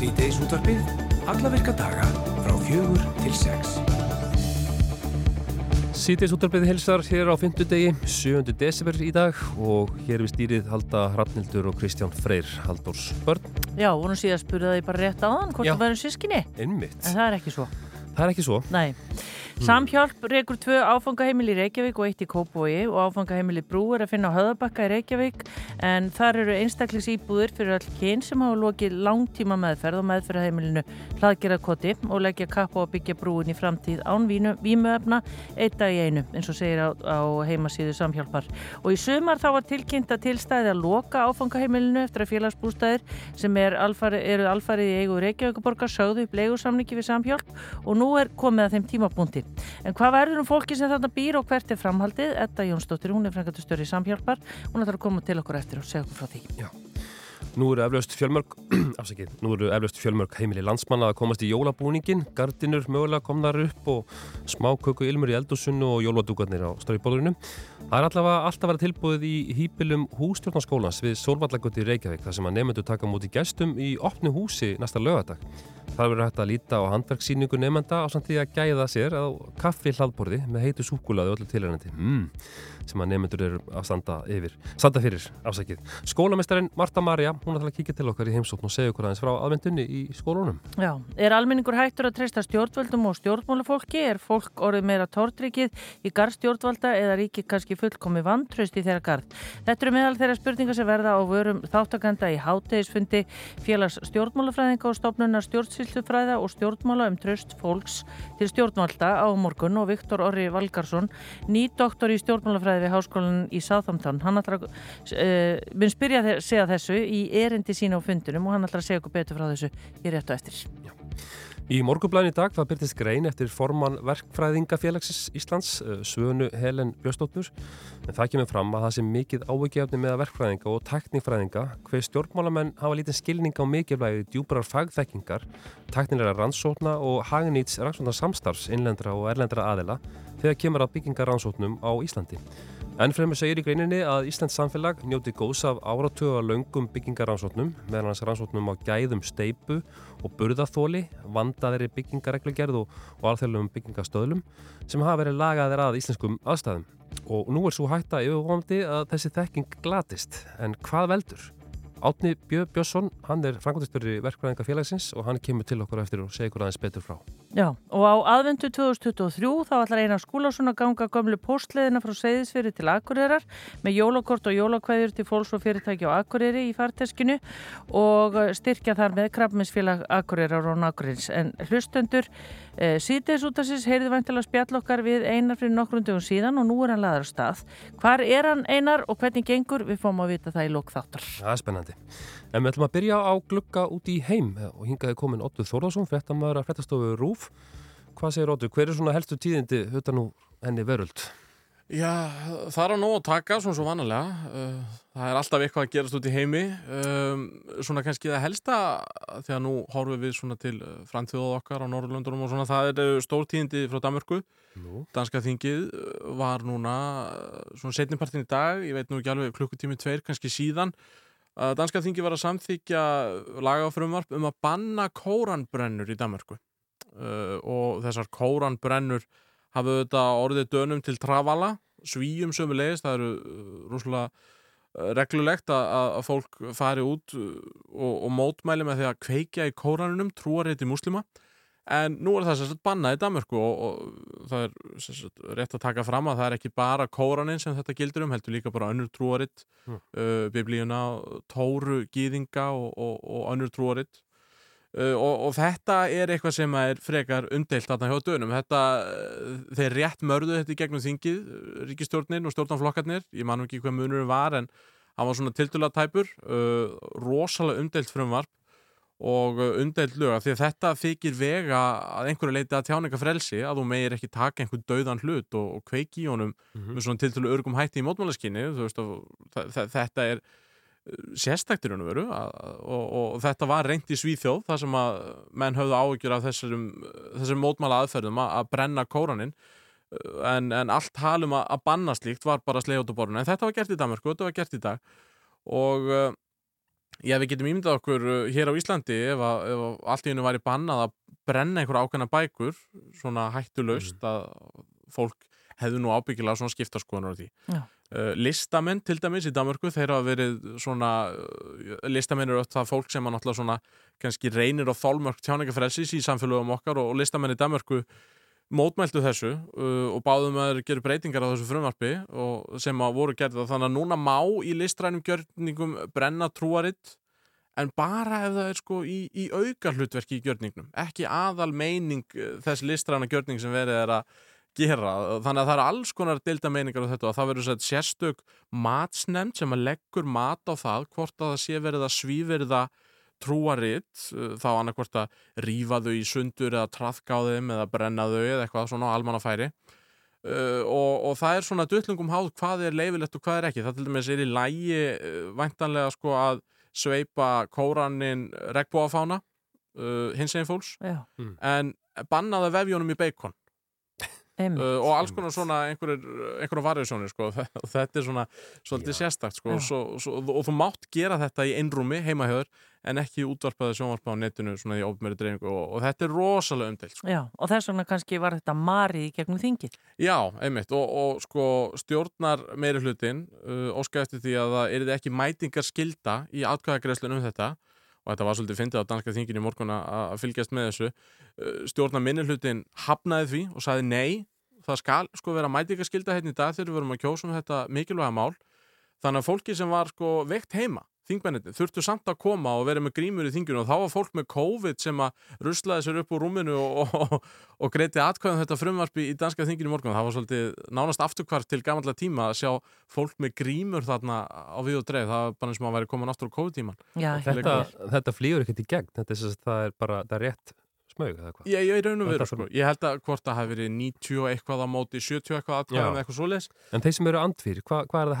Sýteis útvarpið, alla virka daga frá fjögur til sex. Sýteis útvarpið hilsar hér á 5. degi, 7. desember í dag og hér við stýrið halda Hrafnildur og Kristján Freyr Haldórs börn. Já, vonum síðan að spura það bara rétt á hann hvort Já. það verður sískinni. Einmitt. En það er ekki svo. Það er ekki svo. Nei. Samhjálp rekur tvö áfangaheimili í Reykjavík og eitt í Kópói og áfangaheimili Brú er að finna á Höðabakka í Reykjavík en þar eru einstaklis íbúðir fyrir all kyn sem hafa lokið langtíma meðferð og meðferðaheimilinu hlaðgerðarkoti og leggja kappa að byggja brúin í framtíð án vínu, vímuefna eitt dag í einu eins og segir á, á heimasíðu Samhjálpar. Og í sumar þá var tilkynnt að tilstæði að loka áfangaheimilinu eftir að félagsbústæðir sem er alfari, eru alfarið í eigu Reykjavíkuborgar sögðu upp leigusamningi við Samhjálp og nú er komið að þeim tímapunkti. En hvað verður um fólki sem þarna býr og hvert er framhaldið? Edda Jónsdóttir, hún er frangatustöri í Samhjálpar. Hún ætlar að koma til okkur eftir og segja okkur frá því. Já. Nú eru eflaust fjölmörg, afsakið, nú eru eflaust fjölmörg heimili landsmanna að komast í jólabúningin, gardinur mögulega komnar upp og smáköku ilmur í eldúsunnu og jóladúkarnir á stóribólurinu. Það er allavega alltaf að vera tilbúið í hýpilum hústjórnarskólans við Solvallagutti Reykjavík þar sem að nefndu taka múti gestum í opnu húsi næsta lögadag. Það verður hægt að líta á handverksýningu nefnda á samt því að gæða sér á kaffi hlaðborði með heitu súkulaði öllu tilhærandi. Mm sem að nefnendur eru að standa yfir standa fyrir afsækið. Skólamestarinn Marta Marja, hún ætla að kíkja til okkar í heimsókn og segja okkur aðeins frá aðvendunni í skólunum. Já, er almenningur hættur að treysta stjórnvöldum og stjórnmálafólki? Er fólk orðið meira tortrykið í garð stjórnvalda eða ríkið kannski fullkomi vantraust í þeirra garð? Þetta eru meðal þeirra spurningar sem verða á vörum þáttakanda í hátegisfundi félags stjórnmálafræðinga og stofnunar stjórnsýslufræða og stjórnmála um tröst fólks til stjórnvalda á morgun og Viktor Orri Valgarsson, ný doktor í stjórnmálafræði við Háskólan í Sáþamtán. Hann að, uh, mun spyrja þér, segja þessu í erindi sína á fundunum og hann að segja okkur betur frá þessu í rétt og eftir. Já. Í morgublæni í dag það byrtist grein eftir formann verkfræðingafélagsins Íslands, uh, Svönu Helen Björnstóttur, en það kemur fram að það sem mikið ávikefni með verkfræðinga og teknífræðinga, hver stjórnmálamenn hafa lítið skilning á mikilvægi djúbrar fagþekkingar, teknilega rannsókna og hagnýts rannsóknar samstarfs innlendra og erlendra aðila þegar kemur að byggingar rannsóknum á Íslandi. Enn fremur segir í greininni að Íslands samfélag njóti góðs af áratuga löngum byggingarannsóknum, meðan hans rannsóknum á gæðum steipu og burðathóli, vandaðri byggingareglugerð og, og alþjóðlegum byggingastöðlum sem hafa verið lagaðir að íslenskum aðstæðum. Og nú er svo hætta yfirvonandi að þessi þekking glatist. En hvað veldur? Átni Björn Björnsson, hann er frangotistjóri verkvæðinga félagsins og hann kemur til okkur eftir og segir okkur aðeins betur frá. Já, og á aðvendu 2023 þá ætlar Einar Skúlason að ganga gömlu postleðina frá Seyðisfyrir til Akureyrar með jólakort og jólakvæður til fólks og fyrirtæki á Akureyri í farteskinu og styrkja þar með krabbminsfélag Akureyrar og Akureyrs. En hlustendur síðdeis út af síðs heyrðu væntilega spjall okkar við Einar fyrir nokkrum dögum síðan og nú er hann laður á stað. Hvar er hann Einar og hvernig gengur? Við fáum að vita það í lókþáttar. Það er spennandi. En við ætlum að byrja á glugga út í heim og hingaði komin Ottur Þórðarsson, frettamöður að frettastofu Rúf. Hvað segir Ottur? Hver er svona helstu tíðindi hutan nú henni veröld? Já, það er á nóg að taka, svona svo vanalega. Uh, Það er alltaf eitthvað að gerast út í heimi. Um, svona kannski það helsta, þegar nú horfum við svona til framtíðað okkar á Norrlundunum og svona, það er stórtíðindi frá Danmörku. Nú. Danska þingið var núna svona setnipartin í dag, ég veit nú ekki alveg klukkutími tveir, kannski síðan. Danska þingið var að samþykja lagafrumvarp um að banna kóranbrennur í Danmörku. Og þessar kóranbrennur hafa auðvitað orðið dönum til travala, svíjum sömu leiðist, það eru rúslega reglulegt að, að fólk fari út og, og mótmæli með því að kveikja í kóranunum, trúarétti muslima en nú er það sérstætt bannað í Danmörku og, og það er sérstætt rétt að taka fram að það er ekki bara kóranin sem þetta gildur um, heldur líka bara önnur trúaritt mm. uh, biblíuna, tóru, gýðinga og, og önnur trúaritt Uh, og, og þetta er eitthvað sem er frekar umdeilt þarna hjá dönum. Þetta, þeir rétt mörðu þetta í gegnum þingið, ríkistjórnin og stjórnanflokkarnir, ég manum ekki hvað munur var en hann var svona tildulega tæpur. Uh, rosalega umdeilt frumvarp og umdeilt löga því að þetta þykir vega að einhverju leiti að tjáninga frelsi að þú megir ekki taka einhvern dauðan hlut og, og kveiki í honum mm -hmm. með svona tildulega örgum hætti í mótmálaskinni þetta er sérstaktir hann veru og, og þetta var reynd í Svíþjóð þar sem að menn höfðu áhyggjur af þessum, þessum mótmála aðferðum að, að brenna kóranin en, en allt halum að, að banna slíkt var bara sleið út á borðinu. En þetta var gert í Danmarku, þetta var gert í dag. Og uh, Já, við getum ímyndað okkur uh, hér á Íslandi ef, að, ef allt í hennu væri bannað að brenna einhver ákveðna bækur svona hættulaust að fólk hefðu nú ábyggilega svona skiptaskoðunar á því. Já. Uh, listamenn til dæmis í Danmörku, þeir hafa verið svona, uh, listamenn eru öll það fólk sem að náttúrulega svona kannski reynir á þálmörk tjáningafrelsis í samfélögum okkar og, og listamenn í Danmörku mótmæltu þessu uh, og báðum að þeir gera breytingar á þessu frumvarpi og sem að voru gerða þannig að núna má í listrænum gjörningum brenna trúaritt en bara ef það er sko í, í auka hlutverki í gjörningnum ekki aðal meining þess listræna gjörning sem verið er að gera. Þannig að það eru alls konar delta meiningar á þetta og það verður sett sérstök matsnemnd sem að leggur mat á það hvort að það sé verið að svíverða trúaritt uh, þá annarkvort að rífa þau í sundur eða trafka á þeim eða brenna þau eða eitthvað svona á almannafæri. Uh, og, og það er svona döllungum háð hvað er leifilegt og hvað er ekki. Það til dæmis er í lægi uh, væntanlega sko að sveipa kóranin regnbúafána uh, hins eginn fólks. Já, en bannaða vefjónum í beikon. Uh, og alls konar svona einhverjir, einhverjum variðsjónir sko. og þetta er svona svolítið sérstakt sko. Svo, svo, og þú mátt gera þetta í einrúmi heimahjöður en ekki útvarpaði sjónvarpa á netinu svona í ofnmeri dreifingu og, og þetta er rosalega umdelt sko. Já, og þess vegna kannski var þetta marið í gegnum þingið. Já, einmitt og, og sko stjórnar meiri hlutin uh, óska eftir því að það er ekki mætingar skilda í atkvæðagreslun um þetta og þetta var svolítið fyndið á danska þinginu morgun að fylgjast með þessu. Uh, stjórnar minni hlutin hafnaði því og sagði nei, það skal sko vera mætingarskilda hérna í dag þegar við verum að kjósa um þetta mikilvæga mál. Þannig að fólki sem var sko veikt heima þingmenniti, þurftu samt að koma og vera með grímur í þinginu og þá var fólk með COVID sem að ruslaði sér upp úr rúminu og, og, og greiti atkvæðum þetta frumvarpi í danska þinginu í morgun. Það var svolítið nánast afturkvart til gamalla tíma að sjá fólk með grímur þarna á við og dreif. Það var bara eins og maður væri komin aftur á COVID-tíman. Já, Þetta, þetta flýgur ekkert í gegn, þetta er, það er bara, það er rétt smaug eða hvað? Ég, ég raun og veru sko. Ég held að hvort það hafi verið 90 og eitthvað á móti 70 eitthvað eða eitthvað svoleiðis. En þeir sem eru andfýr, hvað, hvað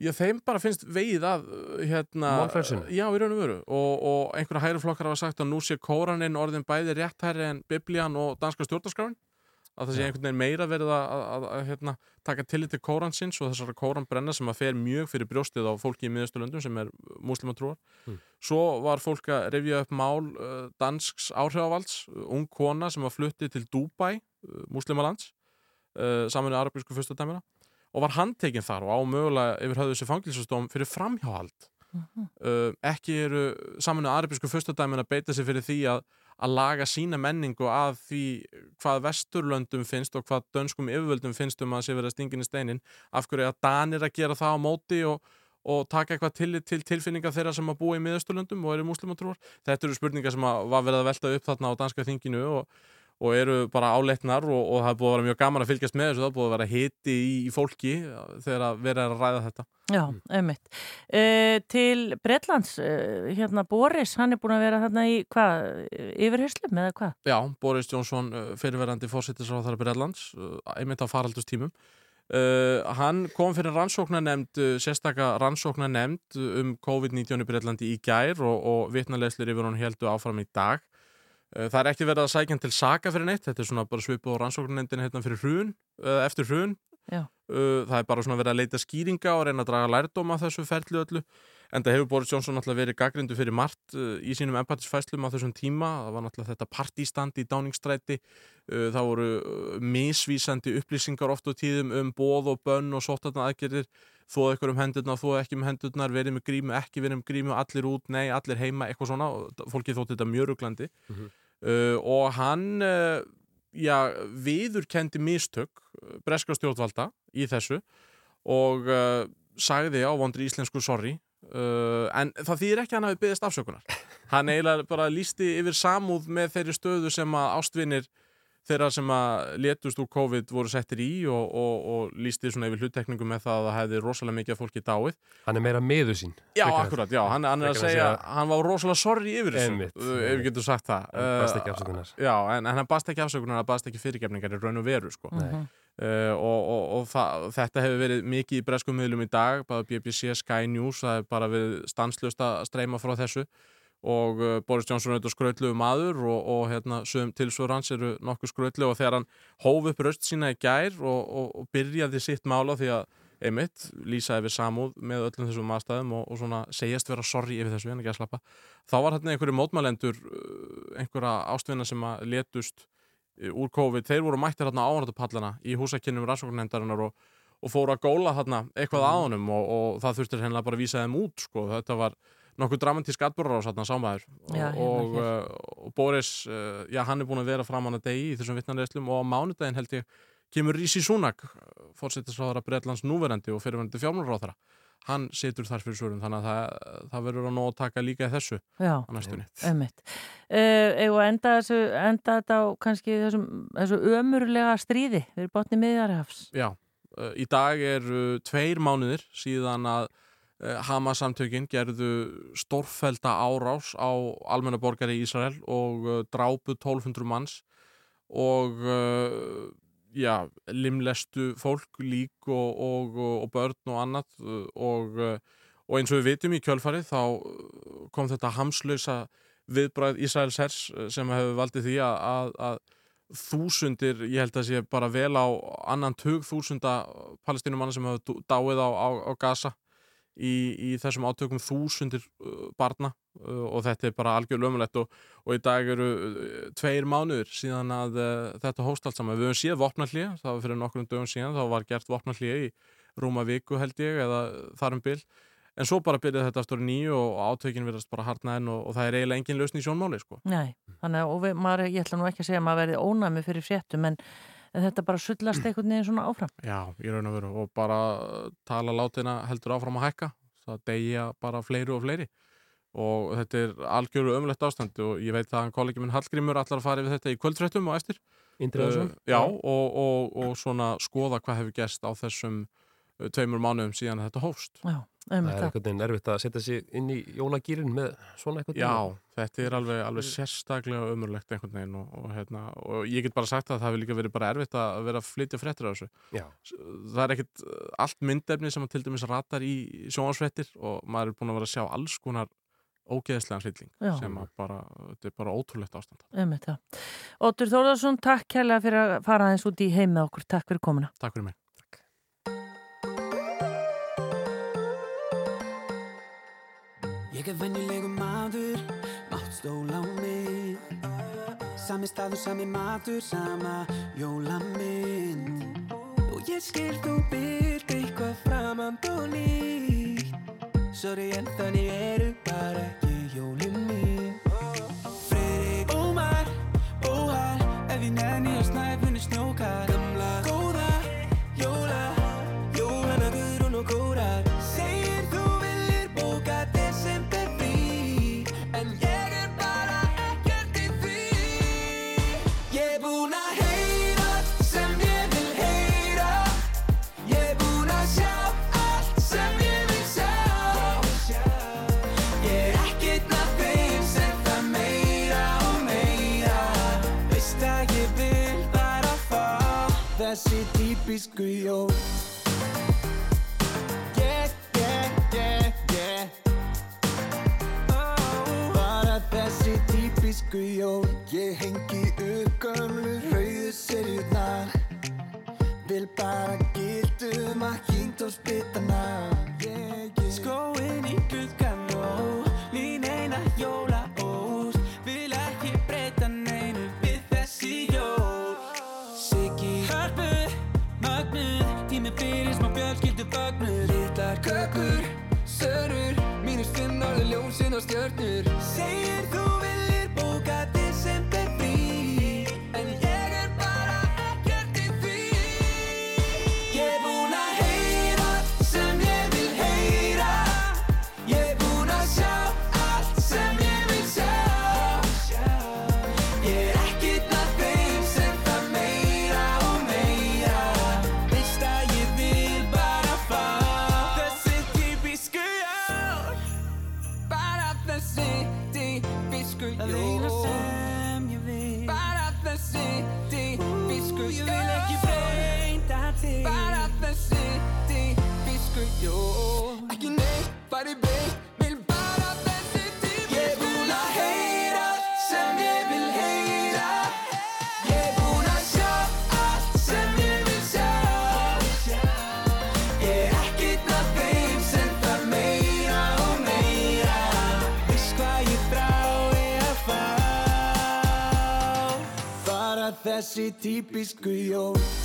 Já, þeim bara finnst vegið að uh, hérna, Málfrelsinu? Já, í raun og veru og, og einhverja hægri flokkar hafa sagt að nú sé kóraninn orðin bæði rétthæri en biblían og danska stjórnarskráin að það sé einhvern veginn meira verið að, að, að, að hérna, taka tillit til kóransins og þessara kóranbrenna sem að fer mjög fyrir brjóstið á fólki í miðausturlöndum sem er muslimatrúar. Mm. Svo var fólk að revja upp mál uh, dansks áhrifavalds, uh, ung kona sem var fluttið til Dubai, uh, muslimalands, uh, saman með arabísku fyrstadæmina og var handtekinn þar og á mögulega yfir höfðu þessi fangilsastóm fyrir framhjáhald. Uh, ekki eru saminu arabísku fyrstadæmin að beita sig fyrir því að, að laga sína menningu að því hvað vesturlöndum finnst og hvað dönskum yfirvöldum finnst um að sé verið að stingin í steinin. Af hverju að Danir að gera það á móti og, og taka eitthvað til, til tilfinninga þeirra sem að búa í miðausturlöndum og eru muslimatrúar þetta eru spurningar sem að var verið að velta upp þarna á danska þinginu og og eru bara áleitnar og, og það er búið að vera mjög gaman að fylgjast með þessu, það er búið að vera hiti í, í fólki þegar að vera að ræða þetta Já, einmitt. Uh, til Bretlands, uh, hérna Boris, hann er búin að vera þarna í hvað, yfirherslum eða hvað? Já, Boris Johnson, uh, fyrirverandi fórsettisráðara Breitlands, uh, einmitt á faraldustímum uh, hann kom fyrir rannsóknanemnd, uh, sérstaka rannsóknanemnd um COVID-19 í Breitlandi í gær og, og vitnaleslur yfir hún heldu áfram í dag Uh, Það er ekki verið að sækja til saka fyrir neitt, þetta er svona bara svipið á rannsóknarnefndinu hérna fyrir hrun, uh, eftir hrun. Já. Uh, Það er bara svona verið að leita skýringa og reyna að draga lærdóma þessu ferli öllu. En það hefur Boris Johnson náttúrulega verið gaggrindu fyrir margt í sínum empatisfæslum á þessum tíma. Það var náttúrulega þetta partístand í Downingstræti. Uh, Það voru misvísandi upplýsingar oft á tíðum um bóð og bönn og sóttarna aðgerðir. Þóð ykkur um hendurnar, þóð ekki um hendurnar, verið með grímu, ekki verið með grímu, allir út, nei, allir heima, eitthvað svona. Fólki þótti þetta mjög ruglandi. Uh, og hann uh, já, viðurkendi mistök uh, breska stjórnvalda í þessu og uh, sagði á vondri íslensku sorry uh, en það þýðir ekki að hann hafi byggðist afsökunar hann eiginlega bara lísti yfir samúð með þeirri stöðu sem að ástvinir þeirra sem að letust úr COVID voru settir í og, og, og lísti svona yfir hluttekningu með það að það hefði rosalega mikið fólki dáið hann er meira miður sín. Já, akkurat, já, hann, hann er að að segja segja- hann var rosalega sorry yfir þessu Einmitt. ef við getum sagt það Hann baðst ekki Uh, afsökunar. Já, en, en hann baðst ekki afsökunar, hann baðst ekki fyrirgefningar í raun og veru, sko. Nei. Uh, og og, og það, þetta hefur verið mikið í breskum miðlum í dag, bara BBC, Sky News, það er bara verið stanslust að streyma frá þessu og uh, Boris Johnson er auðvitað skrautluðu maður og, og hérna, sögum tilsvör hans eru nokkuð skrautlu og þegar hann hóf upp röst sína í gær og, og, og byrjaði sitt mála því að einmitt, lýsa yfir samúð með öllum þessum aðstæðum og, og svona segjast vera sorry yfir þessu en ekki að slappa þá var hérna einhverju mótmælendur uh, einhverja ástvinna sem að letust uh, úr COVID, þeir voru mættir hérna áhættupallana í húsakinnum rannsóknendarinnar og, og fóru að góla hérna eitthvað að honum og, og það þurftir hennilega bara að vísa þeim út sko, þetta var nokkuð dramatísk atbyrgar á þarna sámaður Já, hérna og, hér. uh, og Boris, uh, já hann er búin að vera framan að degi í þessum vittnarreðslum og á mánudaginn held ég kemur Rísi Súnak fórsettisráðara Breitlands núverandi og fyrirverandi fjármálráðara hann situr þar fyrir svörum þannig að það, það verður að nóg að taka líka þessu Já, næstunni. ömmit. Uh, Eða enda, enda þetta á kannski þessum, þessu ömurlega stríði við botni miðjarhafs. Já, uh, í dag eru tveir mánuðir síðan að Hamas samtökin gerðu stórfelda árás á almennaborgari í Ísrael og uh, drápu 1200 manns og uh, já, limlestu fólk, lík og, og, og börn og annað og, og eins og við vitum í kjölfarið þá kom þetta hamslausa viðbræð Ísraels hers sem hefur valdið því að, að, að þúsundir, ég held að sé bara vel á annan tug þúsunda palestinumanna sem hefur dáið á, á, á Gaza í, í þessum átökum þúsundir barna og þetta er bara algjör lömulegt og, og í dag eru tveir mánuður síðan að þetta hóst allt saman. Við höfum séð vopnallíða, það var fyrir nokkrum dögum síðan, þá var gert vopnallíða í rúma viku held ég eða þar um bil en svo bara byrjaði þetta aftur nýju og átökin verðast bara harna enn og, og það er eiginlega engin lausn í sjónmáli sko. Nei, þannig að við, maður, ég ætla nú ekki að segja að maður verði ónæmi fyrir fréttum en en þetta bara sullast einhvern veginn svona áfram. Já, í raun og veru. Og bara tala látina heldur áfram að hækka. Það degja bara fleiri og fleiri. Og þetta er algjöru ömlegt ástand. Og ég veit að kollegi minn Hallgrímur allar að fara yfir þetta í kvöldfréttum og eftir. Indriðarsson Uh, já, og, og, og svona skoða hvað hefur gerst á þessum uh, tveimur mánuðum síðan þetta hófst Já, Það er einhvern veginn erfitt að setja sig inn í jólagýrin með svona eitthvað Já, þetta er alveg, alveg sérstaklega ömurlegt einhvern veginn og, og, hérna, og ég get bara sagt að það hefur líka verið bara erfitt að vera að flytja fréttir á þessu Já, það er ekkert uh, allt myndefni sem að til dæmis ratar í sjónvarsfréttir og maður er búin að vera að sjá alls konar ógeðslegan hrylling Já. sem að bara, þetta er bara ótrúlegt ástand. Óttur Þórðarsson, takk kærlega fyrir að fara aðeins út í heim með okkur. Takk fyrir komuna. Takk fyrir mig Ég er venjulegu maður, mátt stóla á mig. Sami staður, sami matur, sama jólamynd. Og ég skil þú byrð eitthvað framand og nýtt. Sorry en þannig eru bara ekki jólin mín. Friðrik Ómar, óhar Ef ég nenni á snæfunni snjókar Típisku jól Yeah, yeah, yeah, yeah. Oh, Bara þessi típisku jól. Ég hengi upp gömlu rauðu serjurnar Vil bara gildum að kynnt og splittana yeah, yeah. Skóin í gluggan og mín eina jólaóst sörur Mínus fimm náðu ljósin og stjörnur þessi típisku jól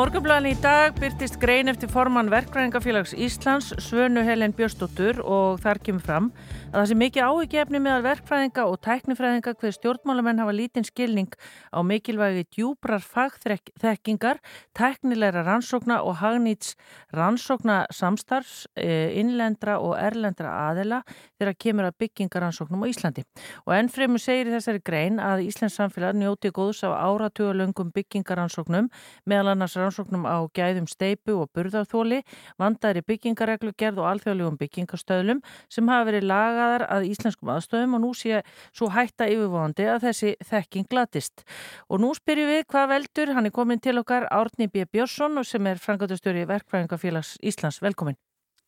Í morgunblæðinu í dag byrtist grein eftir formann Verkfræðingafélags Íslands, Svönu Helen Björstóttur og þar kemur fram að það sé mikið áhugjefni meðal verkfræðinga og tæknifræðinga hver stjórnmálamenn hafa lítinn skilning á mikilvægi djúbrar fagþekkingar, tæknilegra rannsókna og hagnýts rannsókna samstarfs, eh, innlendra og erlendra aðela þegar kemur að byggingarannsóknum á Íslandi. Og ennfremur segir í þessari grein að Íslands samfélag njóti góðs af áratugalöngum byggingarannsóknum meðal annars rannsóknum á gæðum steipu og burðarþóli, vandaðri byggingareglugerð og alþjóðlegum byggingastöðlum sem hafa verið lagaðar að íslenskum aðstöðum og nú sé svo hætta yfirvóðandi að þessi þekking glatist. Og nú spyrjum við hvað veldur, hann er komin til okkar Árni B. Björnsson sem er frangatastjóri Verkfræðingafélags Íslands. Velkomin.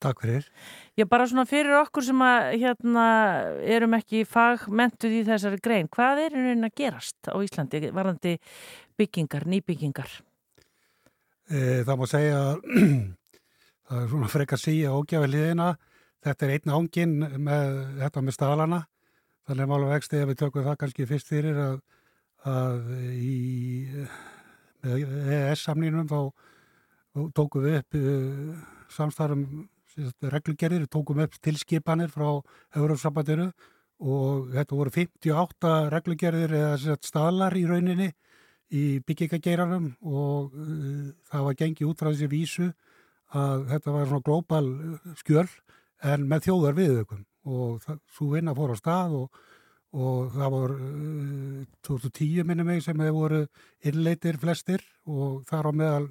Takk fyrir. Já, bara svona fyrir okkur sem að hérna erum ekki fagmentuð í þessari grein, hvað er einhvern veginn að gerast á Íslandi varðandi byggingar, nýbyggingar? E, það má segja að það er svona frekar síja ógjafi liðina. Þetta er einn ángin með þetta með stalana. Þannig er mála vexti að við tökum það kannski fyrst fyrir að, að í EES-samnínum þá tókum við upp uh, samstarfum reglugerðir, tókum upp tilskipanir frá Európsambandinu og þetta voru 58 reglugerðir eða staðlar í rauninni í byggingageiranum og uh, það var gengið út frá þessi vísu að þetta var svona glóbal skjöl en með þjóðar viðökum og það, svo vinna fór á stað og, og það voru uh, 2010 minnum mig sem hefur voru innleitir flestir og þar á meðal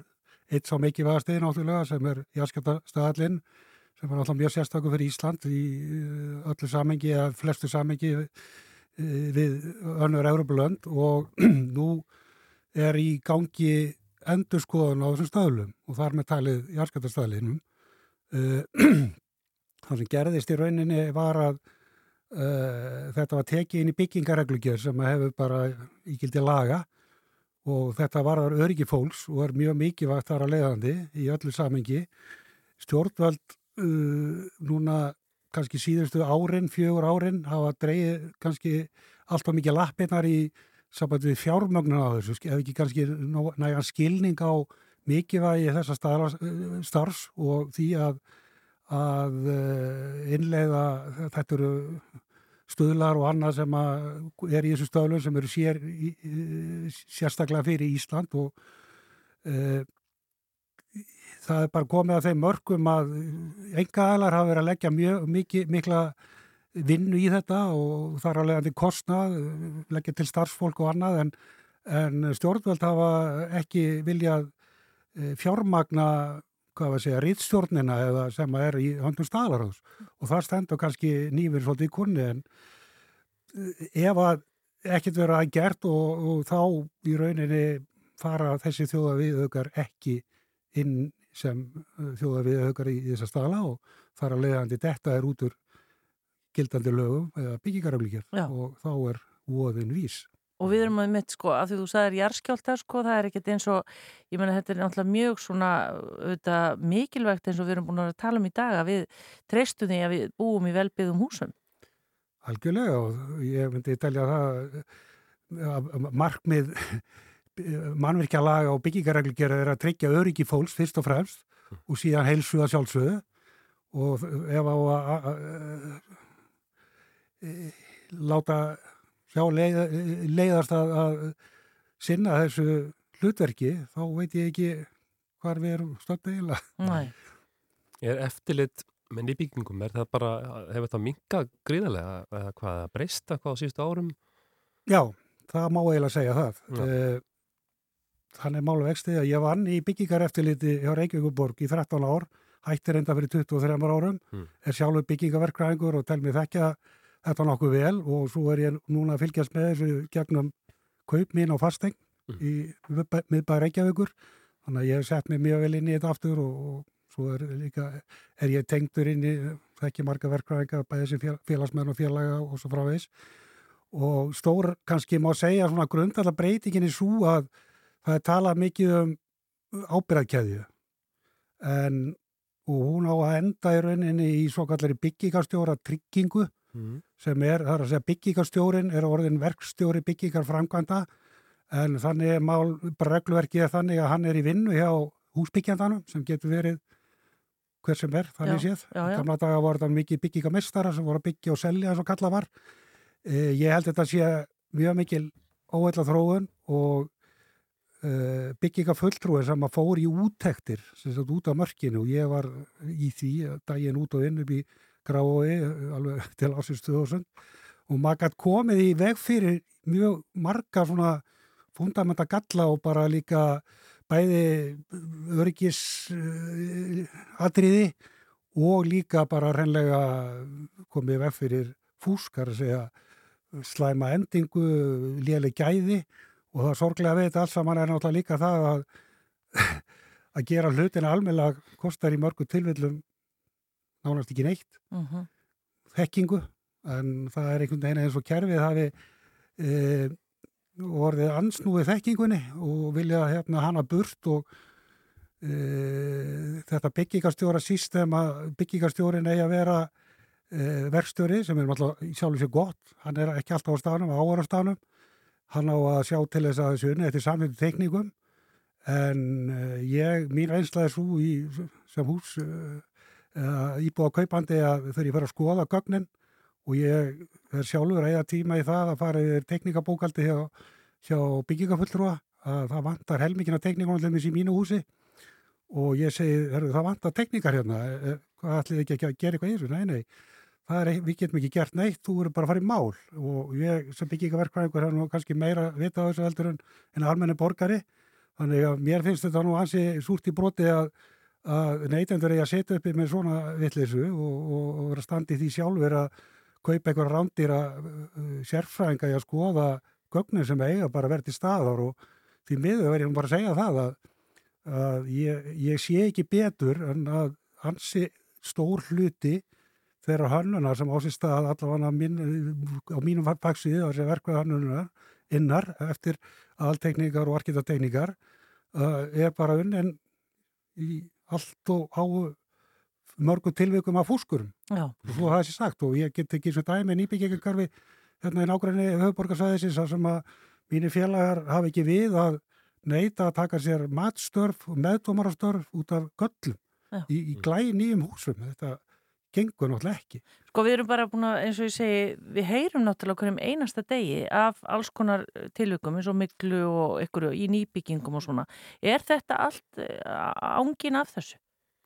eitt sá mikið vaðastegin áttúrulega sem er Jaskjöldastaðallinn sem var alltaf mjög sérstaklega fyrir Ísland í uh, öllu samengi eða flestu samengi uh, við önnur Európa-lönd og nú er í gangi endurskoðun á þessum stöðlum og þar með talið jarðskjöldastæðlinum. Það sem gerðist í rauninni var að uh, þetta var tekið inn í byggingareglugjör sem hefur bara íkildi laga og þetta var þar öryggi fólks og er mjög mikið vakt þar að leiðandi í öllu samengi. Stjórnvöld uh, núna kannski síðustu árin, fjögur árin hafa dreyið kannski alltaf mikið lappinnar í samband við fjármögnun á þessu, ef ekki kannski nægan skilning á mikilvægi þessa starfs og því að, að innleiða þetta eru stuðlar og annað sem er í þessu stöðlun sem eru sér, sérstaklega fyrir Ísland og e, það er bara komið að þeim mörgum að enga aðlar hafa verið að leggja mjög mikið, mikla vinnu í þetta og þar að leiðandi kostnað, leggja til starfsfólk og annað en, en stjórnvöld hafa ekki viljað fjármagna hvað var að segja, rýtstjórnina eða sem er í höndum staðlaráðs og það stendur kannski nýfur svolítið í kunni en ef að ekkert vera að gert og, og þá í rauninni fara þessi þjóða viðaukar ekki inn sem þjóða viðaukar í þessa staðla og þar að leiðandi þetta er út úr gildandi lögum eða byggingaraflíkjör og þá er voðin vís. Og við erum að mitt sko, af því þú sagðir jarskjálta sko, það er ekkert eins og, ég menna þetta er náttúrulega mjög svona auðvitað, mikilvægt eins og við erum búin að tala um í dag að við treystu því að við búum í velbyggðum húsum. Algjörlega og ég myndi telja það að markmið mannverkja laga og byggingarreglgjör er að tryggja öryggi fólks fyrst og fremst og síðan heilsu að sjálfsögðu og ef á að láta sjá leið, leiðast að, að sinna þessu hlutverki þá veit ég ekki hvar við erum stöndið eiginlega. Nei. Er eftirlit með nýbyggingum, er það bara, hefur það minkað gríðarlega eða hvað, breysta hvað á síðustu árum? Já, það má eiginlega segja það. Já. Þannig málu vextið að ég vann í byggingar eftirliti hjá Reykjavíkuborg í 13 ár, hættir enda fyrir 23 árum, mm. er sjálfur byggingaverkræðingur og tel mér þekkja þetta nokkuð vel og svo er ég núna að fylgjast með þessu gegnum kaup mín á fasteng í miðbæ Reykjavíkur. Þannig að ég hef sett mig mjög vel inn í þetta aftur og, og svo er líka er ég tengdur inn í þekki marga verkvæðinga bæðið sem félagsmenn og félaga og svo frávegis og stór kannski má segja svona grundalega breytingin í svo að það er talað mikið um ábyrðarkeðju en og hún á að enda í rauninni í svo kallari byggingarstjóra tryggingu mm. sem er, það er að segja byggingarstjórin er orðin verkstjóri byggingarframkvæmda en þannig er mál, bara regluverkið er þannig að hann er í vinnu hjá húsbyggjandanum sem getur verið hver sem er, þannig já, séð. Gamla daga voru þetta mikið byggingamistara sem voru að byggja og selja eins og kalla var. E, ég held þetta sé mjög mikil óheila þróun og e, byggingafulltrúi sem að fór í úttektir, sem sagt út á mörkinu og ég var í því daginn út og inn upp í Grái alveg til ásins 2000 og maður gætt komið í veg fyrir mjög marga svona fundamenta galla og bara líka bæði öryggis uh, atriði og líka bara reynlega komið veg fyrir fúskar segja slæma endingu, léli gæði. Og það sorglega veit alls að mann er náttúrulega líka það að að gera hlutina almeinlega kostar í mörgu tilvillum nánast ekki neitt uh mhm. -huh. þekkingu en það er einhvern veginn eins og kerfið hafi e, orðið ansnúið þekkingunni og vilja hérna hana burt og e, þetta byggingarstjóra sístem að byggingarstjórin eigi að vera e, verkstjóri sem er náttúrulega sjálfur sér gott, hann er ekki alltaf á staðnum, ávar á staðnum hann á að sjá til þess að þessu unni eftir samfélagi tekníkum en e, ég, mín einslaði svo í sem hús íbúða kaupandi að þau eru að að skoða gögnin og ég er sjálfur að eða tíma í það að fara yfir teknikabókaldi hjá, hjá byggingafulltrúa að það vantar helmikina teknikonum í mínu húsi og ég segi, það vantar teknikar hérna. E, e, hvað ætlið ekki að gera eitthvað í þessu? Nei, nei, er, við getum ekki gert neitt, þú eru bara að fara í mál. Og ég sem byggingaverkvæðingur har nú kannski meira vita á þessu heldur en, en almenni borgari, þannig að mér finnst þetta nú ansi súrt í broti að, að neytendur eigi að setja uppi með svona vittlisu og, vera standið því sjálfur að kaupa einhver rándýra uh, sérfræðinga í að skoða gögnin sem eiga bara verið til staðar og því miður verður ég bara að segja það að, að ég, ég sé ekki betur en að hansi stór hluti þeirra hannunar sem ásist að allavega mín, á mínum fagsið þessi verkvað hannunar innar eftir aðaltekníkar og arkitektekníkar uh, er bara unnin í allt og á mörgum tilvikum af fúskurum Já. og svo það sé sagt og ég get ekki svo dæmi nýbyggjengarkarfi hérna í nákvæmni höfuborgarsvæðisins að sem að mínir félagar hafa ekki við að neyta að taka sér matstörf og meðdómarastörf út af göllum Já. í, í glæði nýjum húsum þetta gengur náttúrulega ekki. Sko við erum bara búin að, eins og ég segi, við heyrum náttúrulega hverjum einasta degi af alls konar tilvikum eins og miklu og ykkur í nýbyggingum og svona. Er þetta allt eh, ángin af þessu?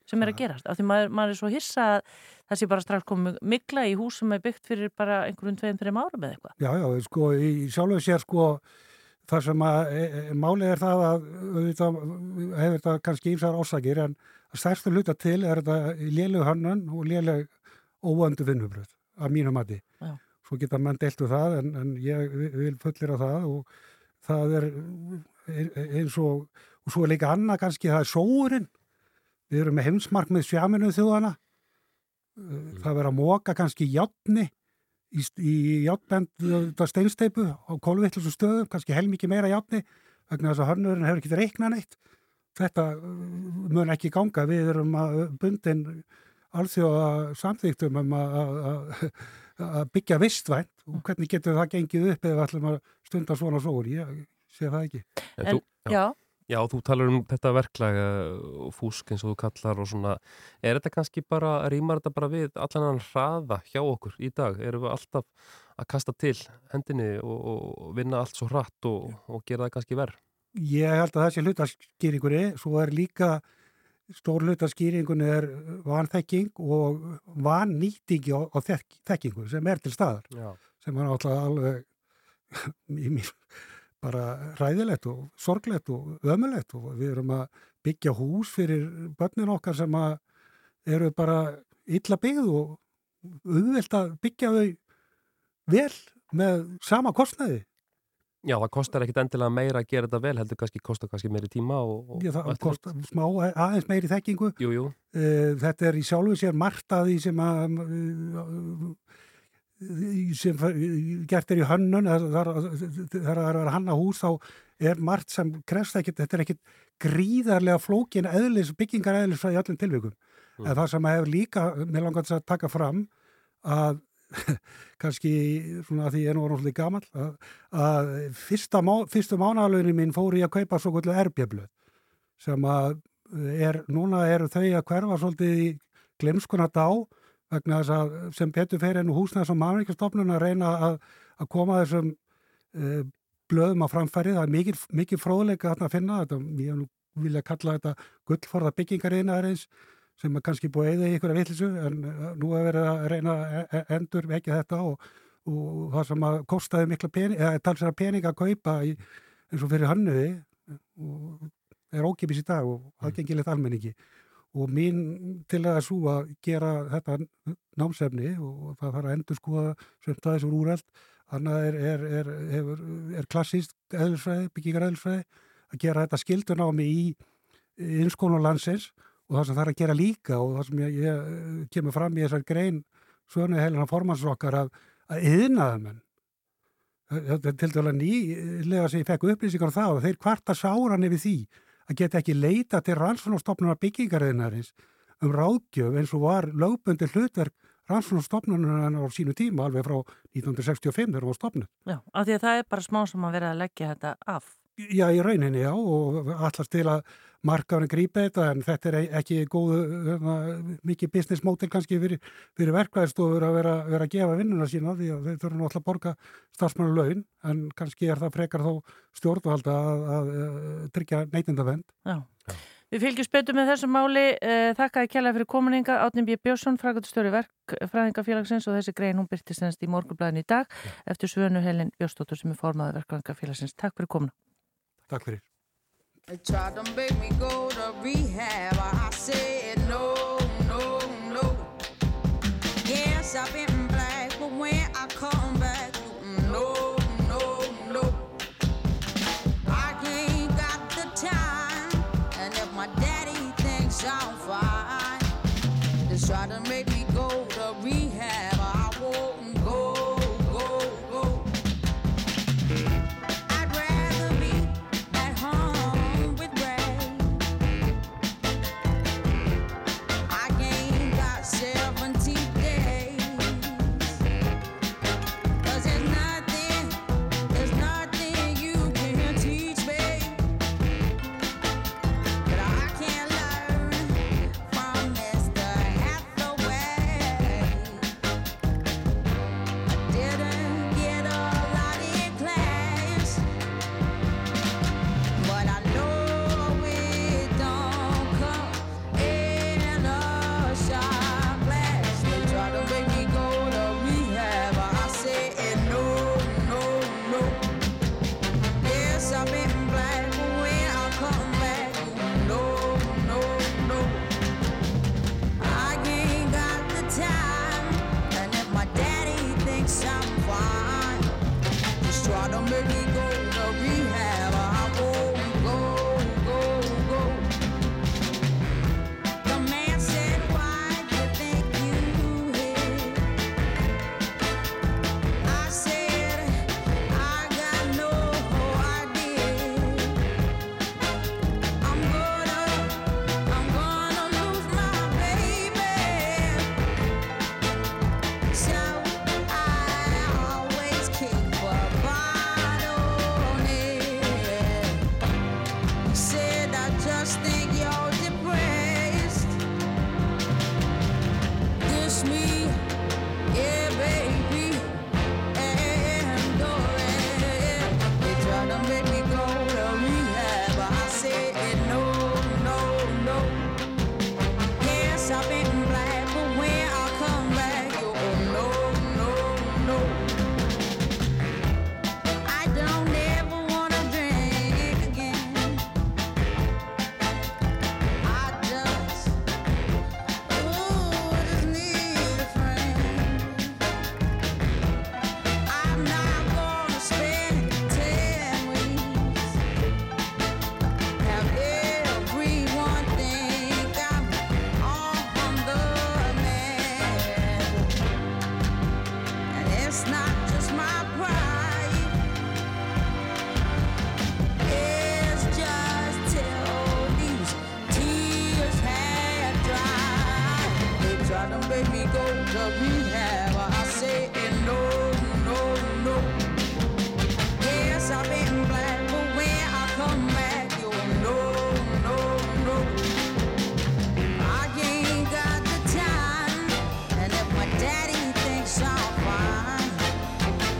sem er að gerast, af því maður, maður er svo hissa að það sé bara strax komið mikla í hús sem er byggt fyrir bara einhverjum tveim, þreim árum eða eitthvað. Já, já, sko, í sjálfu sér sko, það sem að e, e, málið er það að auðvitað, hefur þetta kannski ímsar ásakir en stærstu hluta til er þetta léleg hannun og léleg óöndu vinnubröð af mínu mati. Já. Svo geta mann deltu það en, en ég vil fullir á það og það er eins og, og svo er líka annað kannski það er sóurinn Við erum með heimsmarkmið sjaminu þjóðana. Mm. Það verður að móka kannski játni í, í játbend steinsteipu á kólvittlis og stöðum, kannski heilmikið meira játni vegna þess að hörnurinn hefur ekki reiknað neitt. Þetta uh, mun ekki ganga. Við erum að bundin alþjóða samþýttum um að byggja vistvænt og hvernig getur það gengið upp eða ætlum að stunda svona sóur. Ég sé það ekki. En, en, já. Já, þú talar um þetta verklag og fúsk eins og þú kallar og svona er þetta kannski bara, rýmar þetta bara við allan hann hraða hjá okkur í dag erum við alltaf að kasta til hendinni og, og vinna allt svo hratt og, og gera það kannski verð Ég held að það sé hlutaskýringunni svo er líka stór hlutaskýringunni er vanþekking og vannýtingi á, á þekk, þekkingu sem er til staðar. Já. sem er alltaf alveg bara ræðilegt og sorglegt og ömulegt og við erum að byggja hús fyrir börnin okkar sem að eru bara illa byggð og auðvelt að byggja þau vel með sama kostnæði Já, það kostar ekkit endilega meira að gera þetta vel, heldur kannski kostar kannski meiri tíma og, og Já, það eftirlit. kost smá aðeins meiri þekkingu. Jú, jú, Uh, þetta er í sjálfu sér margt að því sem að uh, sem gert er í hönnun er að vera að hanna hús þá er margt sem krefst ekkit þetta er ekkit gríðarlega flókin eðlis, byggingar eðlis í öllum tilvikum Mm. en það sem hefur líka mér langar þess að taka fram að kannski svona að því ég er nú orðin svolítið gamall að, fyrsta má, fyrstu mánagalögnin mín fór ég að kaupa svo kvöldu erbjöflöð sem að er, núna eru þau að hverfa svolítið í glemskuna dá vegna þess að sem betur fyrir enn húsnæðs og mannveikastofnun að reyna að, að koma þessum uh, blöðum á framfæri, það er mikið, mikið fróðleika að finna. Þetta, ég vilja kalla þetta gullforða byggingariðnaðarins sem er kannski búið eða í að vitlisu en uh, nú er verið að reyna að e- endur vekja þetta og, og það sem að kostaði mikla pening, eða talsara pening að kaupa í, eins og fyrir hannuði og er ókipis í dag og það gengilegt almenningi. Og mín til að svo að gera þetta námsefni og það þarf að endur skoða sem það er svo úrælt annað er, er, er, er, er klassíst eðlisfræði, byggingar eðlisfræði að gera þetta skildunámi í innskónu landsins og það sem það er að gera líka og það sem ég, ég eh, kemur fram í þessar grein svönu helina formansokkar að, að yðnaðamenn þetta er til dæla nýlega sem ég fekk upplýsingar á það og þeir kvarta sáran yfir því að geta ekki leita til rannsóknarstofnunar byggingariðinarins um ráðgjöf eins og var lögbundi hlutverk rannsóknarstofnunar á sínu tíma alveg frá 1965 þegar það var stofnud. Já, af því að það er bara smá sem að vera að leggja þetta af. Já, í rauninni, já, og allast til að markaðurinn grípa þetta en þetta er ekki góðu, hérna, mikið business model kannski fyrir, fyrir verkvæðstofur að vera, vera að gefa vinnuna sína því að þau þurfum náttúrulega að borga starfsmannu laun en kannski er það frekar þó stjórnvalda að, að, að tryggja neytindavend. Já. Við fylgjum spötu með þessu máli. Eh, Þakkaði kjærlega fyrir komuninga. Átnum B. Björnsson, frægandustjóri verkfræðingafélagsins og þessi grein hún byrtist ennst í morgunblæðin í dag eftir Svönu Helin Björnstóttur sem er formaði verkfræðingafélagsins. Takk fyrir komuna. Takk fyrir. They tried to make me go to rehab. I said no, no, no. Yes, I've been black, but when I come back, no, no, no. I ain't got the time, and if my daddy thinks I'm make me go to rehab. I say no, no, no. Yes, I've been black, but when I come back, you no, no, no. I ain't got the time, and if my daddy thinks I'm fine,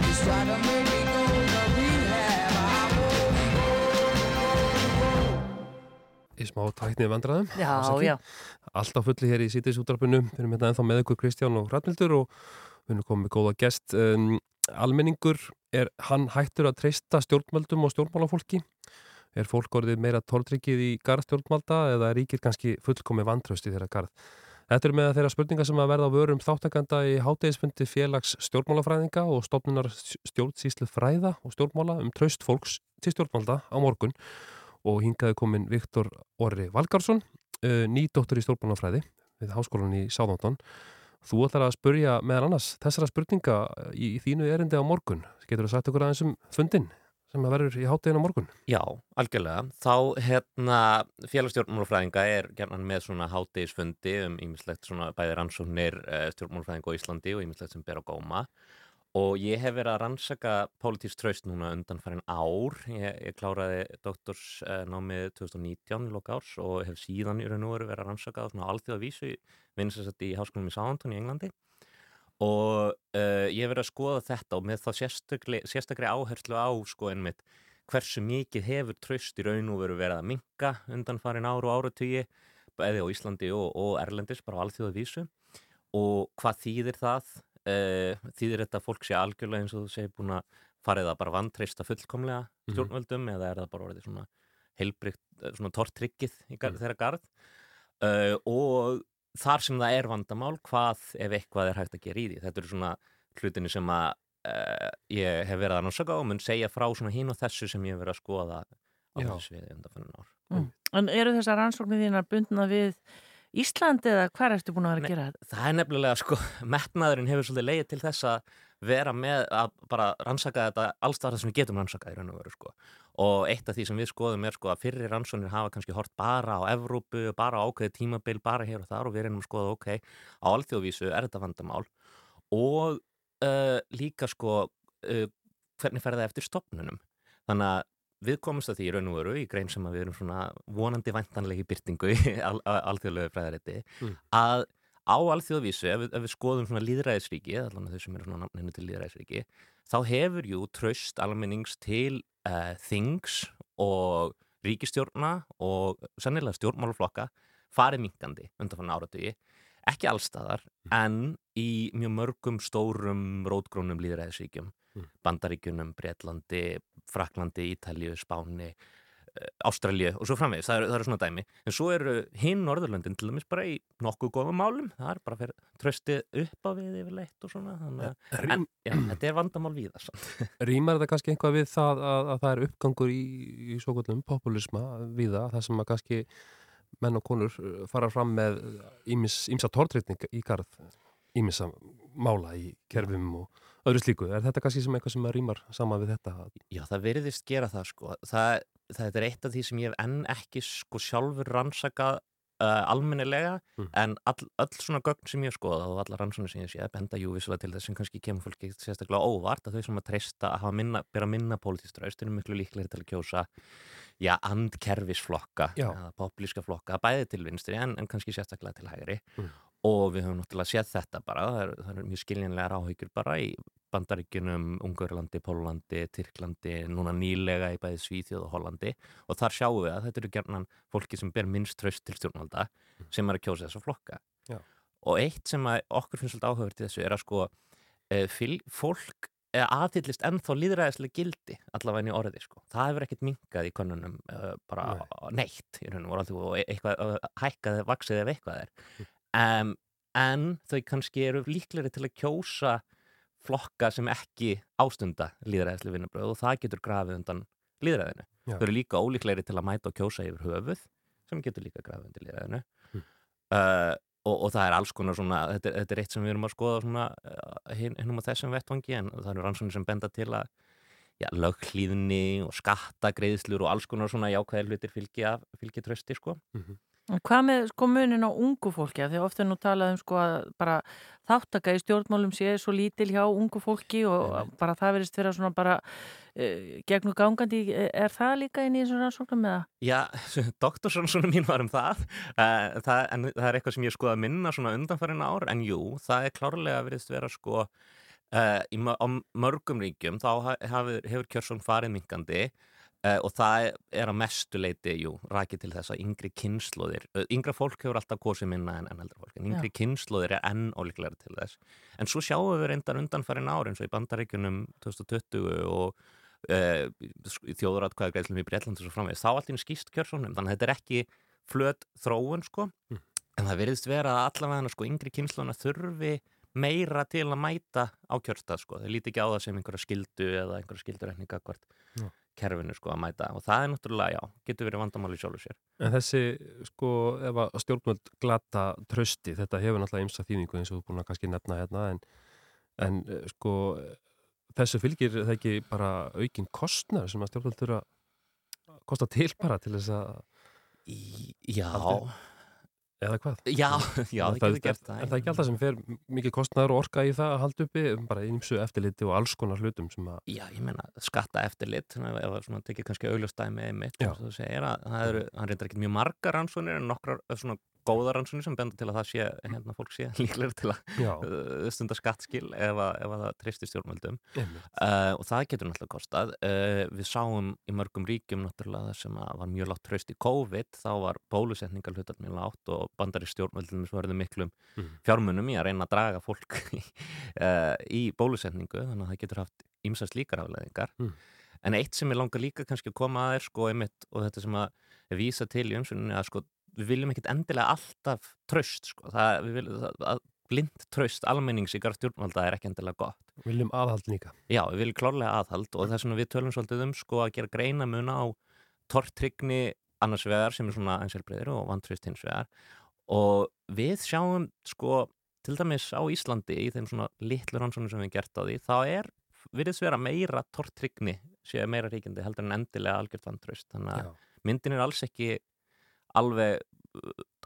he's trying to make me go to rehab. I won't go, go, go. Í smá tæknið vandraðum. Já, já. Allt á fulli hér í sítis útdrafinu. Við erum hérna ennþá með ykkur Kristján og Hrafnildur og við erum komið með góða gest. Um, almenningur, er hann hættur að treysta stjórnmöldum og stjórnmálafólki? Er fólk orðið meira tórtryggið í garð stjórnmálda eða ríkir kannski fullkomið vantröst í þeirra garð? Þetta er með þeirra spurningar sem að verða á vörum þáttakanda í hátegisfundi félags stjórnmálafræðinga og stofnunar stjórnsýslu fræða og stjórnmála um traust fólks til stjórnmálda á morgun og hingaði komin Viktor Orri Valgarsson, nýdóttur í stjórnmálafræði við háskólan í Sáðóndon. Þú ætlar að spurja meðal annars þessara spurninga í, í þínu erindi á morgun. Getur þú sagt okkur aðeins um fundin sem að verður í hátegin á morgun? Já, algjörlega. Þá hérna félagsstjórnmálafræðinga er gerðan með svona hátegisfundi um ímislegt svona bæði rannsóknir uh, stjórnmálafræðinga á Íslandi og ímislegt sem ber á góma og ég hef verið að rannsaka pólitísk traust núna undan farin ár. Ég, ég kláraði doktorsnámið 2019 í loka árs og hef síðan í raun og veru verið að rannsaka það svona alþjóða vísu vinsast í háskólum í Sáðantón í Englandi og uh, ég hef verið að skoða þetta og með þá sérstakri, sérstakri áherslu á sko einmitt hversu mikið hefur tröst í raun og veru verið að minka undan farin ár og áratögi bæði á Íslandi og, og Erlendis bara á alþjóða vísu og hvað þýðir það? Uh, þýðir þetta að fólk sé algjörlega eins og þú segir búin að farið að bara vantreista fullkomlega Mhm. stjórnvöldum eða er það bara orðið svona heilbrygt, svona tortryggið í gar Mhm. þeirra garð uh, og þar sem það er vandamál hvað ef eitthvað er hægt að gera í því þetta eru svona hlutinu sem að uh, ég hef verið að náttúrulega og mun segja frá svona hín og þessu sem ég hef verið að skoða á þessu við undanfærin ár Mm. En eru þessar rannsóknir þínar bundna við Ísland eða hvað ertu búin að vera að gera þetta? það er nefnilega sko, metnaðurinn hefur svolítið leið til þess að vera með að bara rannsaka þetta alls það sem við getum rannsakað í raun og veru sko. og eitt af því sem við skoðum er sko að fyrri rannsóknir hafa kannski hort bara á Evrópu, bara á ákveði tímabil, bara hér og þar og við reynum að skoða ok, á alþjóðvísu er þetta vandamál og uh, líka sko uh, hvernig fer það eftir stopnunum þannig að við komumst að því í raun og veru í grein sem við erum svona vonandi væntanlegi byrtingu í al, al, alþjóðlegu fræðariti Mm. að á alþjóðvísu, ef, ef við skoðum svona líðræðisríki, allan þau sem eru svona nafninu til líðræðisríki, þá hefur jú tröst almennings til uh, þings og ríkistjórna og sennilega stjórnmálaflokka farið minkandi undan áratugi ekki allstaðar, en í mjög mörgum stórum rótgrónum líðræðisríkjum, Mm. Bandaríkjunum, Bretlandi, Fraklandi, Ítalíu, Spáni, eh, Ástralíu og svo framvegis, það eru, það eru svona dæmi. En svo eru hinn Norðurlöndin til dæmis bara í nokkuð góðum málum, það er bara fyrir tröstið upp á við yfirleitt og svona, þannig að, en já, þetta er vandamál við það. Rýmar þetta kannski einhvað við það að, að það er uppgangur í, í svo kvöldum populisma við það, það sem að kannski menn og konur uh, fara fram með ímsa tortrytning í garð ímsa mála í kerfum og öðru slíku. Er þetta kannski sem eitthvað sem rýmar saman við þetta? Já, það veriðist gera það sko. Það, það er eitt af því sem ég hef enn ekki sko sjálfur rannsakað uh, almennilega Mm. en all, öll svona gögn sem ég hef skoðað og allar rannsóknir sem ég sé benda jú vissulega til þess sem kannski kemur fólki sérstaklega óvart að þau sem að treysta að hafa minna, bera minna pólitískt raust eru miklu líklegri til að kjósa já, andkerfisflokka populíska flokka, bæði til vinstri en, en kannski sérstaklega til hægri Mm. Og við höfum náttúrulega séð þetta bara það er, það er mjög skiljanlegar áhyggjur bara í Bandaríkjunum, Ungurlandi, Pólandi, Tyrklandi, núna nýlega í bæði Svíþjóð og Hollandi og þar sjáum við að þetta eru gerðan fólki sem ber minnst tröst til stjórnvalda sem er að kjósa þessa flokka. Já. Og eitt sem okkur finnst svolítið áhugavert í þessu er að sko e, fyl, fólk e, aðhyllist ennþá líðræðislega gildi allavega inn í orði sko. Það hefur ekkert minkað í konunum e, bara neitt í raun og eitthvað e, hækkað, vaksið ef eitthvað er. Um, en þau kannski eru líklegri til að kjósa flokka sem ekki ástunda líðræðislega vinnubröð og það getur grafið undan líðræðinu. Já. Þau eru líka ólíklegri til að mæta og kjósa yfir höfuð sem getur líka grafið undan líðræðinu. Mm. Uh, og, og það er alls konar svona, þetta, þetta er eitt sem við erum að skoða svona uh, hinn um á þessum vettvangi en það eru rannsóknir sem benda til að já, löghlíðni og skattagreiðslur og alls konar svona jákvæðir hlutir fylgi, fylgi trösti sko. Mhm. En Hvað með sko munin á ungu fólki? Því ofta nú talað um sko að bara þáttaka í stjórnmálum sé svo lítil hjá ungu fólki og bara það verist vera svona bara uh, gegn og gangandi. Er það líka inn í þessum rannsóknum með það? Já, doktorsrannsónum mín var um það. Uh, það, en það er eitthvað sem ég skoða að minna svona undanfærin ár, en jú, það er klárlega veriðst vera sko uh, í, á mörgum ríkjum, þá hefur, hefur kjörsum farið minkandi uh, og það er að mestu leiti, jú, rakið til þess að yngri kynnslóðir, yngra fólk hefur alltaf kosið minna en, eldra fólk, en yngri kynnslóðir er enn ólíklega til þess. En svo sjáum við reyndar undanfærin ár eins og í bandaríkjunum 2020 og uh, þjóðuratkvæða greiðslum í Breitland og svo framvegis, þá einu skýst kjörsónum þannig að þetta er ekki flöt þróun sko, en það virðist vera að allavega sko yngri kynnsluna þurfi meira til að mæta á kjörstað sko, þau líti ekki á það sem einhverja skildu eða einhverja Já. Kerfinu sko að mæta og það er náttúrulega, já, getur verið vandamáli sjálfur sér. En þessi, sko, ef að stjórnvöld glata trösti, þetta hefur náttúrulega ymsa þýðingu eins og þú er búin að kannski nefna hérna, en, en eh, sko, þessu fylgir það ekki bara aukin kostnar sem að stjórnvöld þurfa að kosta til bara til þess að, já, Haldið- eða hvað? já, já, það getur gert það. En það er ekki alltaf sem fer mikið kostnaður og orka í það að halda uppi, bara ymsu eftirliti og alls konar hlutum sem að, Já, ég meina, skatta eftirlit að svona tekið kannski þú segir að það eru, hann reyndar ekki mjög margar rannsónir en nokkrar svona góðar rannsónir sem benda til að það sé, hérna, fólk sé líklega til að uh, stunda skattskil ef að, ef að það treystir stjórnvöldum. Uh, og það getur náttúrulega kostað. Uh, við sáum í mörgum ríkjum náttúrulega það sem að var mjög látt tröst í COVID þá var bólusetningar hlutat mjög látt og bandari stjórnvöldum verður miklum Mhm. fjármunum í að reyna að draga fólk í, uh, í bólusetningu þannig að það getur haft ýmsast líkar afleðingar Mhm. en eitt sem ég langar líka kannski að koma að er sko einmitt og þetta sem að vísa til í umsvunni að sko við viljum ekkit endilega alltaf tröst sko. Það, við viljum það, að blind tröst almennings í garð stjórnvalda er ekki endilega gott. Viljum aðhald líka. Já, við viljum klárlega aðhald og þess vegna við tölum svolítið um sko að gera greina mun á tortrygni annars vegar sem er svona einselbreyðir og vantrist hins vegar. Og við sjáum sko til dæmis á Íslandi í þeim svona litlu rannsóknum sem við hefum gert á því þá er, virðist vera meira tortrygni séu meira ríkindi heldur en endilega algjört vantrist þannig að myndin er alls ekki alveg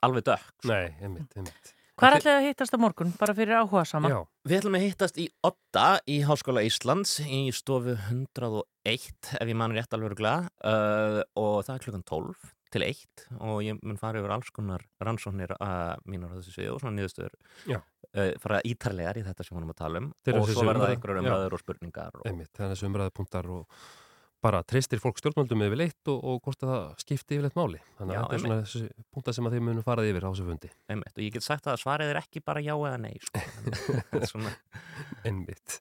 alveg dökk sko. Nei, einmitt, einmitt. Hvað er allir að hittast á morgun, bara fyrir áhuga sama? Já, Við ætlum að hittast í Odda í Háskóla Íslands í stofu 101 ef ég man rétt alveg glæð uh, og það er klukkan 12 til 1 og ég mun fara yfir alls konar rannsóknir uh, mínar á þessu sviðu og svona niðurstöður Já. uh, fara ítarlegar í þetta sem við vorum að tala um Þeir og svo verða einhverjar Já. umræður og spurningar og, einmitt, það er þessu umræðu punktar og bara treystir fólk stjórnvöldum yfir leitt og, og hvort að það skipti yfir leitt máli. Þannig Já, að þetta er svona þessu punktar sem að þeir munu farað yfir á þessu fundi. einmitt, og ég get sagt að svarið er ekki bara já eða nei sko. Að Einmitt.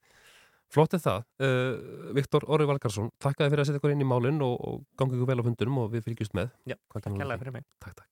Flott er það. Uh, Viktor Orri Valgarsson, þakkaði fyrir að setja ykkur inn í málinn og, og gangi ykkur vel á fundunum og við fylgjumst með. já, takk því? fyrir mig Takk, takk.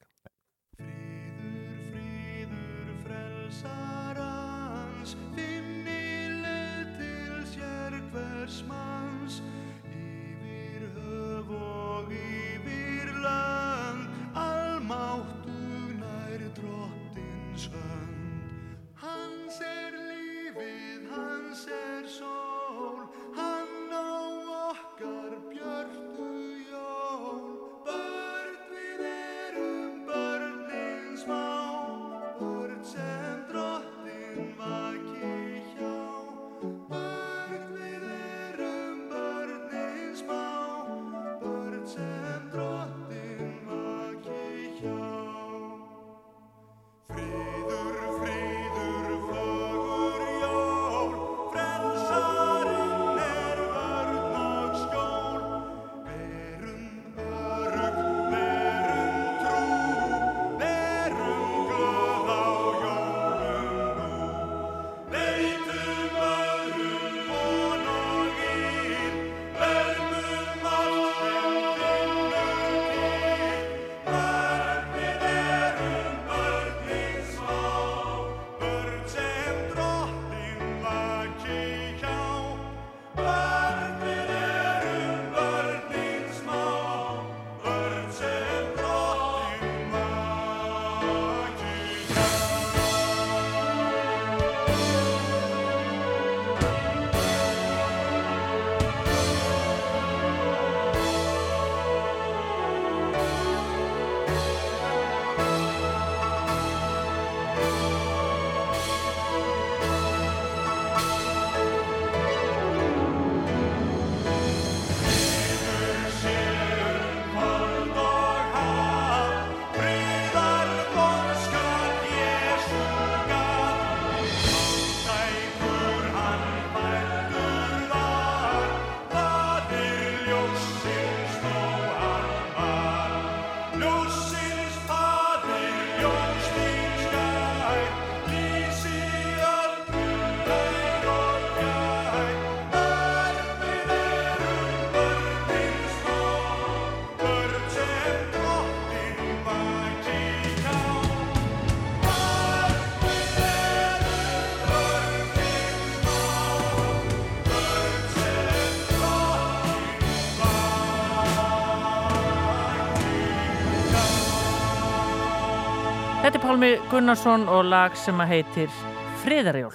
Pálmi Gunnarsson og lag sem að heitir Friðarjól.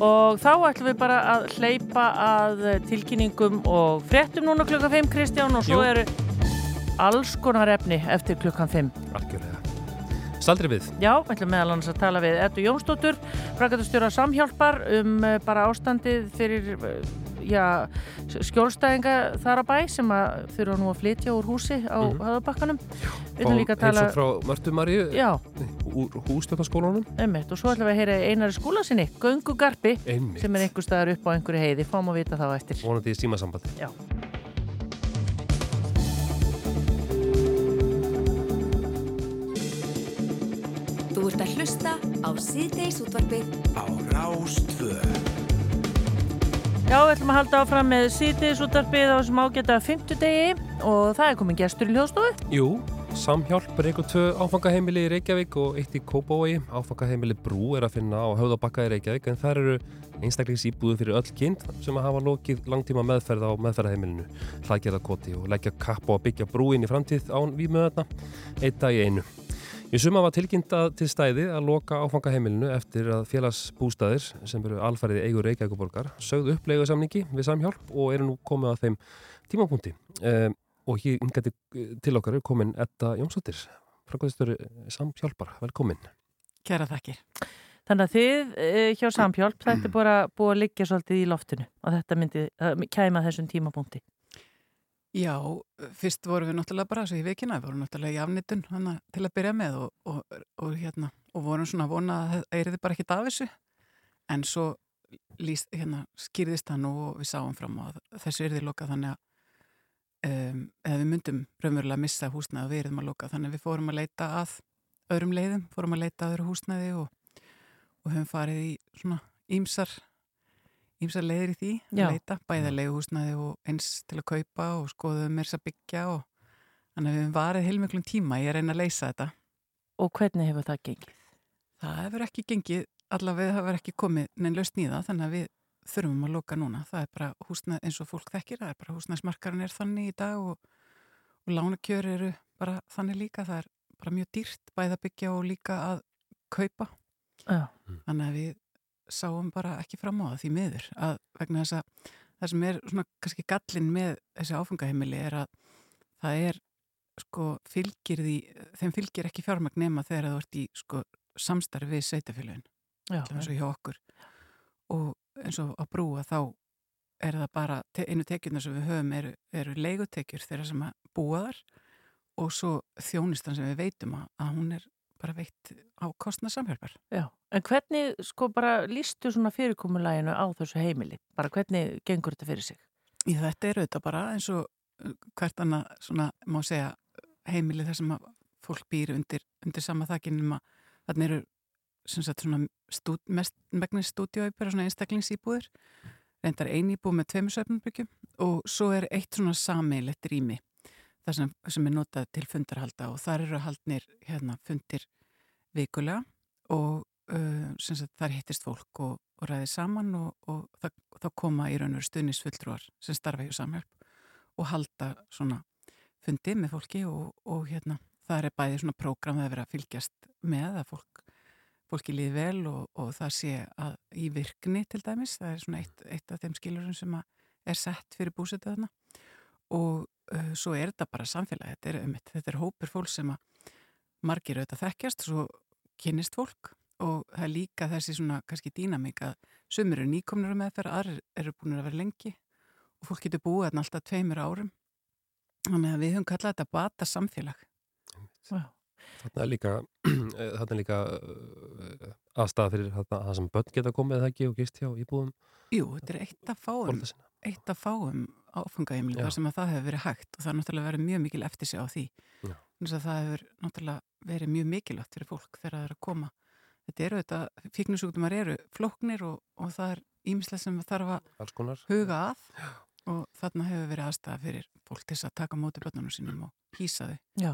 Og þá ætlum við bara að hleypa að tilkynningum og fréttum núna klukkan 5 Kristján og svo Jú. eru alls konar efni eftir klukkan 5. Algjörlega. Staldri við. Já, við ætlum meðal annars að tala við Eddu Jónsdóttur, frækatastjóra samhjálpar um eh, bara ástandið fyrir eh, já, skjólstæðinga þar að bæ sem að þurfa nú að flytja úr húsi á mm líka að tala... heimsókn frá Mörtu Maríu Já, úr hústjórnaskólanum. einmitt. Og svo ætlum við að heyra einari skúla sinni, Göngu Garpi, Einmitt. sem er einhver staðar upp á einhverju heiði. Fáum að vita þá eftir. Vonandi í símasambandi. Já. Þú ert að hlusta á síðdeis útvarfið Á Rástvö Já, við ætlum að halda áfram með sítiðs útarpið á þessum ágæta fimmtudegi og það er komin gestur í hljóðstofu. Jú, Samhjálp er eitthvað tvö áfangaheimili í Reykjavík og eitt í Kópavogi. Áfangaheimili Brú er að finna á höfðabakka í Reykjavík en þar eru einstaklingsýbúðu fyrir öll kind sem að hafa lokið langtíma meðferð á meðferðaheimilinu, hlaðgerða koti og leggja kapp að byggja brúin í framtíð án vímöðarna, einn dag í einu. Í suma var tilkynnt að til stæði að loka áfangaheimilinu eftir að félagsbústæðir sem eru alfærið í eigu Reykjavíkuborgar sögðu upp leigusamningi við Samhjálp og eru nú komið að þeim tímapunkti. Um, og hér yngati til okkar er komin Edda Jónsdóttir, frákvæðistur Samhjálpar, velkomin. Kæra þakkir. Þannig að þið e, hjá Samhjálp, þetta er bara búið að liggja svolítið í loftinu og þetta myndi kæma þessum tímapunkti. Já, fyrst vorum við náttúrulega bara þessu í vikina, við vorum náttúrulega í afnitun hana, til að byrja með og, og, og, hérna, og vorum svona að vona að það er þið bara ekkit af þessu. En svo líst, hérna, skýrðist það nú og við sáum fram að þessu er þið loka þannig að um, við myndum raunverulega að missa húsnæði og við erum að loka. Þannig að við fórum að leita að öðrum leiðum, fórum að leita að öðru húsnæði og, og höfum farið í svona ímsar ímsar leiðir í því Já. að leita, bæða leiguhúsnaði og eins til að kaupa og skoðum mér að byggja og þannig að við höfum varið heilmiklum tíma í að reyna að leysa þetta. Og hvernig hefur það gengið? Það hefur ekki gengið, allavega hefur ekki komið neinn lausn í það, þannig að við þurfum að loka núna. Það er bara húsnað eins og fólk þekkir, það er bara húsnaðsmarkarinn er þannig í dag og, og lánakjör eru bara þannig líka. Það er bara mjög dýrt bæða byggja og líka að kaupa. Já. Þannig að við sáum bara ekki fram á það því miður að vegna þess að það sem er svona kannski gallin með þessi áfangaheimili er að það er sko fylgir því, þeim fylgir ekki fjármagn nema þegar þú ert í sko samstarfi við sveitafélagin eins og hjá okkur. Og eins og að brúa þá er það bara, einu tekjurna sem við höfum eru, eru leigutekjur þeirra sem að búa þar og svo þjónistan sem við veitum að, að hún er bara veitt á kostna samhjálpar. Já, en hvernig sko bara lístu svona fyrirkomulæginu á þessu heimili? Bara hvernig gengur þetta fyrir sig? Í þetta er auðvitað bara eins og uh, hvert annað svona má segja heimili þar sem að fólk býr undir, undir sama þakkinum að þannig eru sem sagt svona stúd, mest megnis stúdíóipur og svona einstaklingsýbúður reyndar einýbúð með tveimur söfnbyggjum og svo er eitt svona sameilett rými þar sem, sem er notað til fundarhalda og þar eru haldnir hérna fundir vikulega og uh, þar hittist fólk og, og ræði saman og, og það, þá koma í raun og veru stuðnisfulltrúar sem starfa hjá samhjálp og halda svona fundi með fólki og, og hérna það er bæði svona prógram að vera að fylgjast með að fólk, fólki líði vel og, og það sé að í virkni til dæmis, það er svona eitt, eitt af þeim skilurum sem er sett fyrir búsetu þarna og svo er þetta bara samfélagi, þetta er, um, þetta er hópur fólk sem að margir auðvitað þekkjast, svo kynnist fólk og það er líka þessi svona kannski dýnamík að sumir eru nýkomnur með þeirra, aðrir eru búin að vera lengi og fólk getur búið þarna alltaf tveimur árum þannig að við höfum kallað þetta bata samfélag. Þarna er líka, þarna er líka uh, aðstæða fyrir það sem börn geta komið eða ekki og gist hjá íbúðum Jú, þetta er eitt af fáum. Eitt af fáum áfangaheimli Já. þar sem að það hefur verið hægt og það er náttúrulega verið mjög mikil eftir sig á því Já. þannig að það hefur náttúrulega verið mjög mikilvægt fyrir fólk þegar það er að koma þetta eru þetta, fíknusúkdumar eru flóknir og, og það er ímislega sem þarf að Alls konar. huga að og þarna hefur verið aðstæða fyrir fólk til þess að taka móti börnunum sínum og hýsa þau. Já,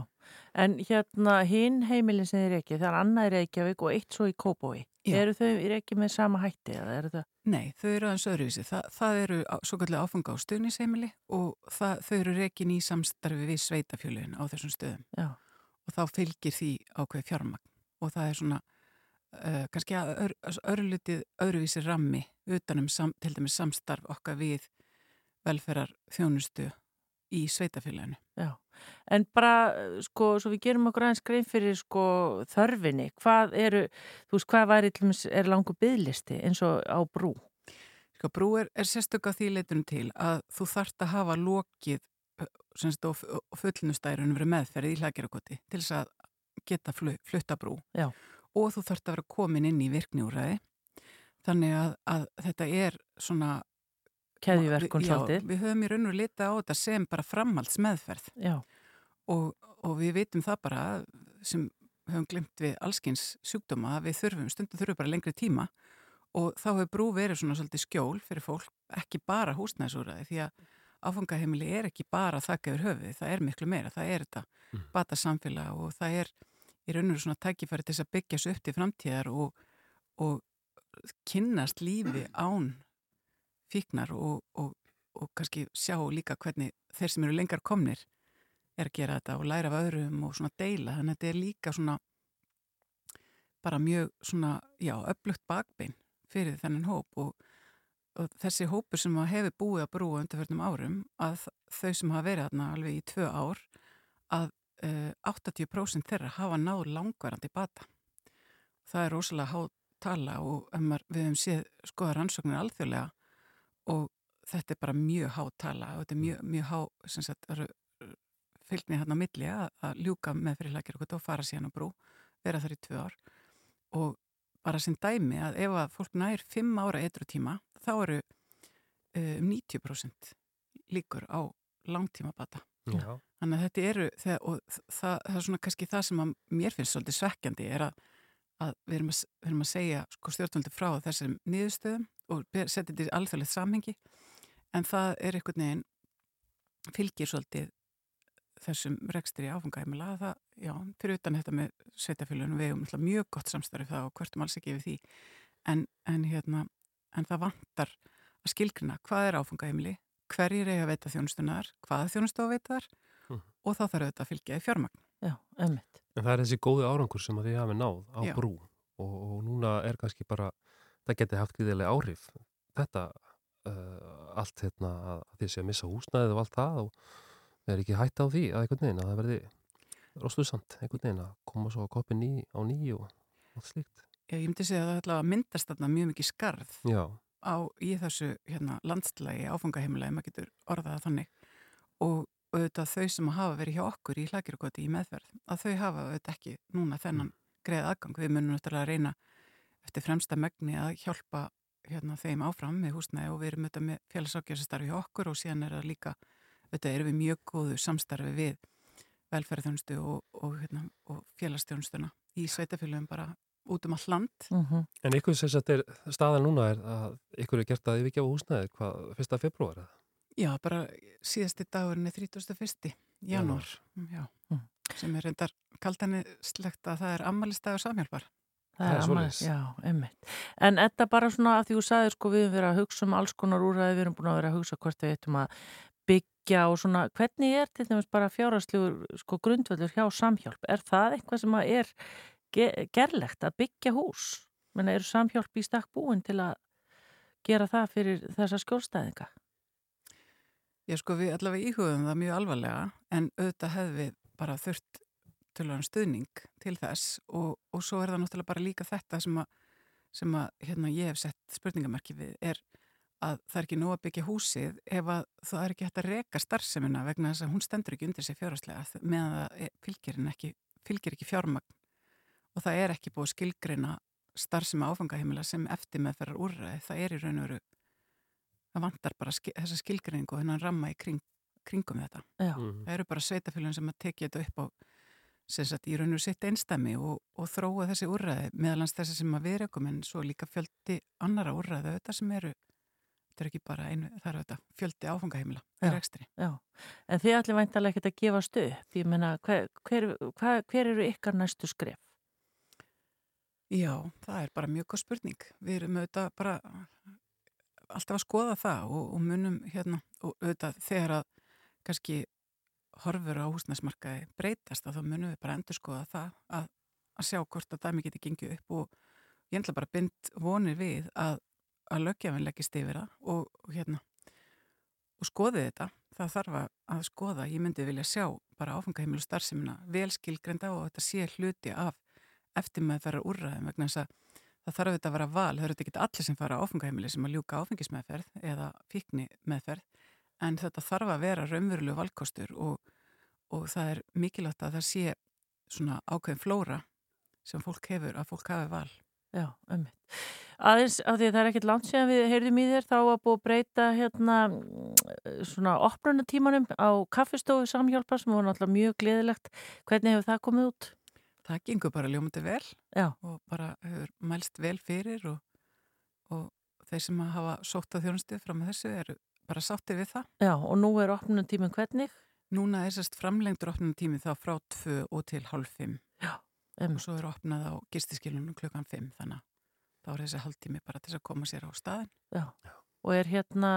en hérna hinn heimilin sem þið er ekki, það er annað í Reykjavík og eitt svo í Kópói. Já. Eru þau í ekki með sama hætti það? Nei, þau eru aðeins öðruvísi. Þa, það eru á- svokallið áfanga á stuðnisheimili og það, þau eru rekin í samstarfi við sveitafjölun á þessum stöðum. Já. og þá fylgir því ákveð fjármagn og það er svona uh, kannski ör, örlutið öðruvísi rammi utanum sam, til dæmis samstarf okkar við velferðar þjónustu í sveitafélaginu. Já, en bara sko, svo við gerum okkur aðeins grein fyrir sko þörfinni, hvað eru þú veist, hvað væri er langu bygglisti eins og á brú? Sko, brú er, er sérstök á því leitunum til að þú þart að hafa lokið semst og fullnustærun verið meðferð í hlækjarakoti til þess að geta flu, flutta brú Já. og þú þart að vera komin inn í virkniúræði þannig að, að þetta er svona keðjuverkun já, svolítið. við höfum í raun og lita á þetta sem bara framhaldsmeðferð og, og við vitum það bara sem höfum glemt við allskins sjúkdóma að við þurfum, stundum þurfum bara lengri tíma og þá hefur brú verið svona svolítið skjól fyrir fólk, ekki bara húsnæðisúræði því að áfangaheimili er ekki bara þakka yfir höfuði, það er miklu meira, það er þetta mm. bata samfélag og það er í raun og veru svona tækifæri til þess að byggja svo upp til framtíðar og, og kynnast lífi án fíknar og, og, og kannski sjá líka hvernig þeir sem eru lengar komnir er að gera þetta og læra af öðrum og svona deila, þannig að þetta er líka svona bara mjög svona, já, öflugt bakbein fyrir þennan hóp og og þessi hópur sem hefur búið að brúa undirförnum árum að þau sem hafa verið aðna alveg í tvö ár að uh, 80% þeirra hafa náð langvarandi bata. Það er rosalega há tala og um, við hefum séð skoða rannsóknir alþjóðlega og þetta er bara mjög há tala og þetta er mjög, mjög há sagt, fylgni hérna á milli að, að ljúka með fyrir lækir og fara síðan á brú, vera þar í tvö ár og bara sem dæmi að ef að fólk nær fimm ára eitru tíma þá eru um 90% líkur á langtíma bata. Já. Þannig að þetta eru, það, og það, það er svona kannski það sem að mér finnst svolítið svekkjandi er að, að við erum að, við erum að segja sko, stjórnvöldi frá þessum niðurstöðum og setja þetta í alþjóðlegt samhengi en það er einhvern veginn fylgir svolítið þessum rekstri áfengæmila það, já, fyrir utan þetta með sveitafélunum við hefum mjög gott samstarfið það og hvertum alls ekki við því en, en hérna en það vantar að skilgrina hvað er áfengaheimili, hverjir eiga að veita þjónustunar, hvaða þjónustu að veita þar mm. og þá þarf auðvitað að fylgja í fjármagn. Já, ömmit. En það er þessi góði árangur sem að þið hafi náð á Já. brú og, og núna er kannski bara, það geti haft gríðilega áhrif. Þetta uh, allt hérna að þið sé að missa húsnæðið og allt það og það er ekki hægt á því að einhvern veginn að það verði rostuðsamt einhvern veginn að koma svo að koppin í á nýju og allt slíkt. Ég myndi segja að það ætla að myndast þarna mjög mikið skarð Já. á í þessu hérna, landslægi áfangaheimilagi, maður getur orðaða þannig og auðvitað þau sem hafa verið hjá okkur í hlækjurkoti í meðferð, að þau hafa auðvitað ekki núna þennan greið aðgang. Við munum náttúrulega að reyna eftir fremsta megni að hjálpa hérna, þeim áfram með húsnæði og við erum auðvitað með félagsákjærsastarfi hjá okkur og síðan er það líka, auðvitað erum við mjög góðu samstarfi við velferðarþjónustu og, og, hérna, og félagsþjónustuna í sveitafélagum bara út um all land. Mm -hmm. En ykkur sem sagt er staðan núna er að ykkur er gert að yfirgefa húsnæði hvað, fyrsta februar eða? Já, bara síðasti dagurinn er 31. janúar, já, Mm. sem er reyndar kaldan slegt að það er ammaliðstæður samhjálpar. Það Það er ammælis, já, einmitt. En þetta bara svona að því þú sagðir sko við erum verið að hugsa um alls konar úræði, við erum búin að vera að hugsa hvort við ættum að byggja og svona, hvernig er til dæmis bara fjárhastlegur sko grundvöldur hjá samhjálp? Er það eitthvað sem að er ge gerlegt að byggja hús? Menna, eru samhjálp í stakk búin til að gera það fyrir þessa skjólstæðinga? Já, sko, við allavega íhugum það mjög alvarlega, en auðvitað hefði við bara þurft tölvöðan stuðning til þess og, og svo er það náttúrulega bara líka þetta sem að, sem að hérna, ég hef sett spurningamarki við, er að það er ekki nóg að byggja húsið ef að það er ekki hægt að reka starfsemina vegna þess að hún stendur ekki undir sig fjárhastlega meðan það fylgir, ekki, fylgir ekki fjármagn. Og það er ekki búið skilgreina starfsemi áfangaheimila sem eftir með þeirra úrræði, það er í raun og veru það vantar bara skil, þessa skilgreiningu og hennan ramma í kring, kringum þetta. Já. Mhm. Það eru bara sveitafélagin sem að tekja þetta upp á sem sagt, í raun og sitt einstæmi og, og þróa þessi úrræði meðalans þessi sem að við rekum en svo líka fjöldi annara úrræði þetta sem eru þetta er ekki bara einu, það eru þetta fjöldi áfangaheimila í Já. rekstri. Já, en þið allir væntalega ekkert að gefast upp. Ég meina, hver, hver, hver, hver eru ykkar næstu skref? Já, það er bara mjög góð spurning. Við erum auðvitað bara alltaf að skoða það og, og munum hérna og auðvitað þegar að kannski horfur á húsnæsmarkaði breytast að þá munum við bara endur skoða það að, að sjá hvort að dæmi geti gengið upp og ég ætla bara bind vonir við að, að lögjafinn leggist yfir það og, og hérna og skoði þetta, það þarf að- að skoða, ég myndi vilja sjá bara áfangaheimilu starfsemina vel skilgrenda og þetta sé hluti af eftir með þeirra úrræðum vegna þess að það þarf þetta að vera val, það eru þetta ekki allir sem fara á áfangaheimili sem að ljúka áfengismeðferð eða fíkni meðferð en þetta þarf að vera raunverulegu valkostur og, og það er mikilvægt að það sé svona ákveðin flóra sem fólk hefur, að fólk hafi val. Já, ömmit. Aðeins, af því að það er ekkert langt síðan við heyrðum í þér, þá að búið að breyta hérna mm, svona opnunatímanum á kaffistofu samhjálpar sem var náttúrulega mjög gleðilegt. Hvernig hefur það komið út? Það gengur bara ljómandi vel Já. og bara hefur mælst vel fyrir og, og þeir sem hafa sótt að þjónustu fram með þessu eru bara sátti við það. Já, og nú er opnunatímin hvernig? Núna er sérst framlengdur opnunatími þá frá 2 og til halv 5 um. og svo er opnað á gistiskilunum klukkan 5 þannig að þá er þessi haldtími bara til að koma sér á staðin. Já. Og er hérna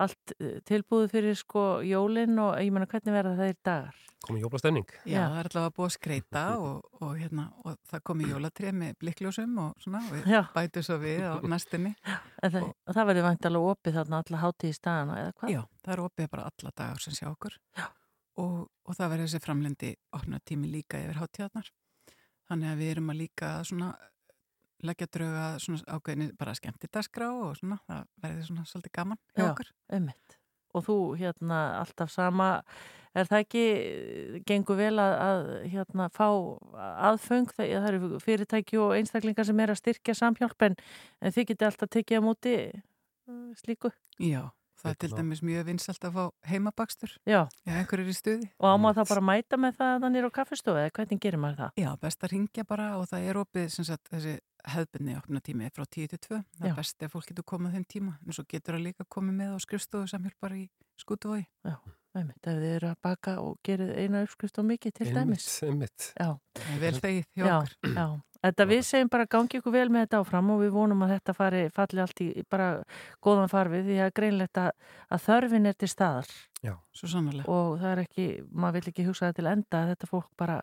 allt eh, tilbúið fyrir sko jólinn og ég menna hvernig verða það í dagar? Komið jólastemning. Já, það er alltaf að búa að skreita og, og, hérna, og það komi jólatrið með blikkljósum og svona og við Já. bætum svo við á næstinni. Það, og það verður vantalega opið þarna alla hátíð í staðana eða hvað? Já, það er opið bara alla dagar sem sjá okkur og, og það verður þessi framlendi opna tími líka yfir hátíðarnar. Þannig að við erum að líka svona leggja drauga svona ákveðinni bara skemmti dagskrá og svona, það verður svona svolítið gaman hjá Já, okkur. einmitt. Og þú hérna alltaf sama, er það ekki, gengur vel að, að hérna fá aðföng, það, það eru fyrirtæki og einstaklingar sem er að styrkja samhjálp en, en þið geti alltaf tekið á móti uh, slíku? Já, það er til dæmis mjög vinsalt að fá heimabakstur. Já. Já, einhver er í stuði. Og á maður það bara að mæta með það þannig á kaffistofu eða hvernig gerir maður það? Já, best að ringja bara og það er opið sem sagt þessi hefðbunni opna tími frá 10 til 2. Það Já. er best ef fólk getur komað þeim tíma en svo getur það líka komið með á skrifstofu samhjálpar í skútuvói. Já, einmitt, ef þið eru að baka og gerir eina uppskrift og mikið til dæmis. Einmitt, Já. Það er vel þegið hjá já, okkur. Þetta við segjum bara gangi ykkur vel með þetta áfram og við vonum að þetta fari, falli allt í bara góðan farfið því að greinlegt að, að þörfin er til staðar. Já. Svo sannlega. Og það er ekki, maður vil ekki hugsa það til enda að þetta fólk bara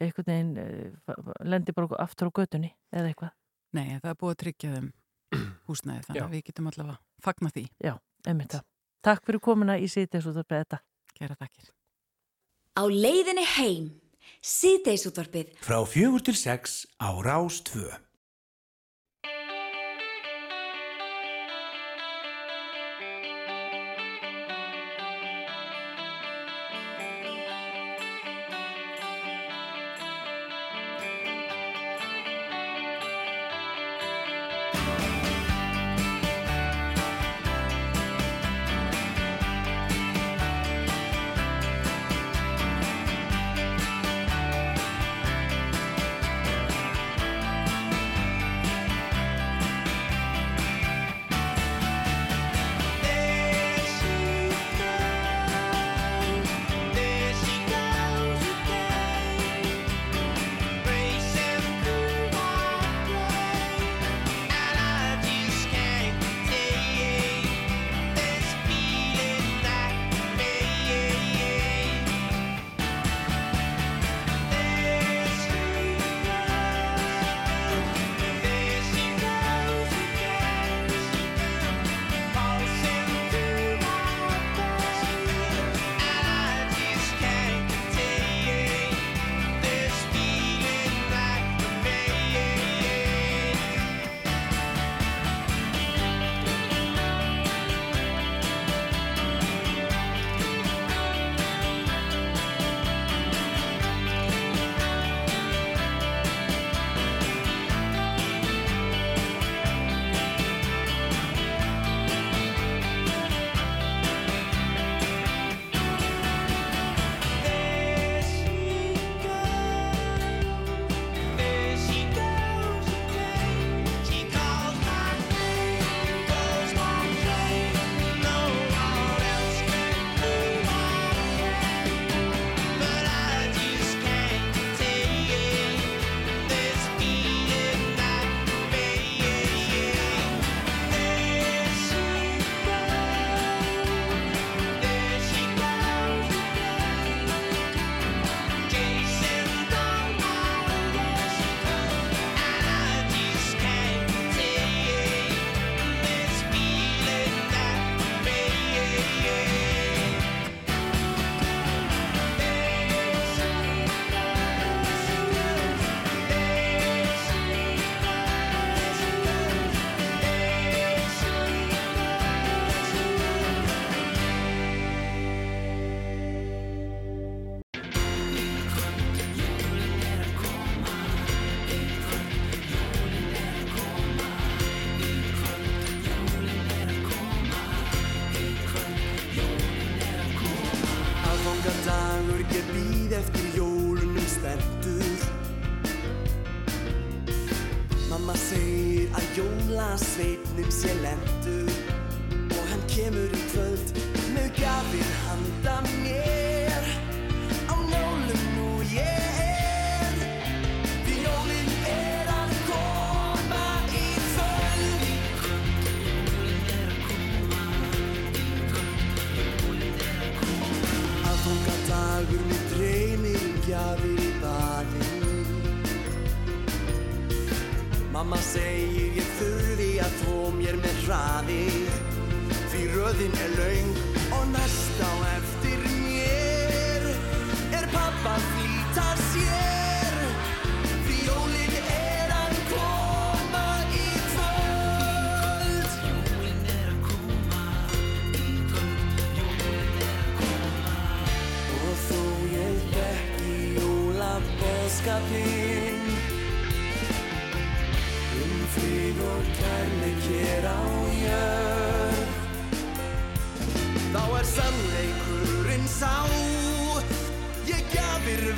einhvern veginn uh, lendir bara aftur á götunni eða eitthvað. Nei, það er búið að tryggja þeim húsnæði þannig Já. að við getum allavega fagna því. Já, einmitt það. Takk fyrir komuna í sítið svo þetta. Kæra takkir. Síðdeisútvarpið. Frá fjögur til sex á Rás 2.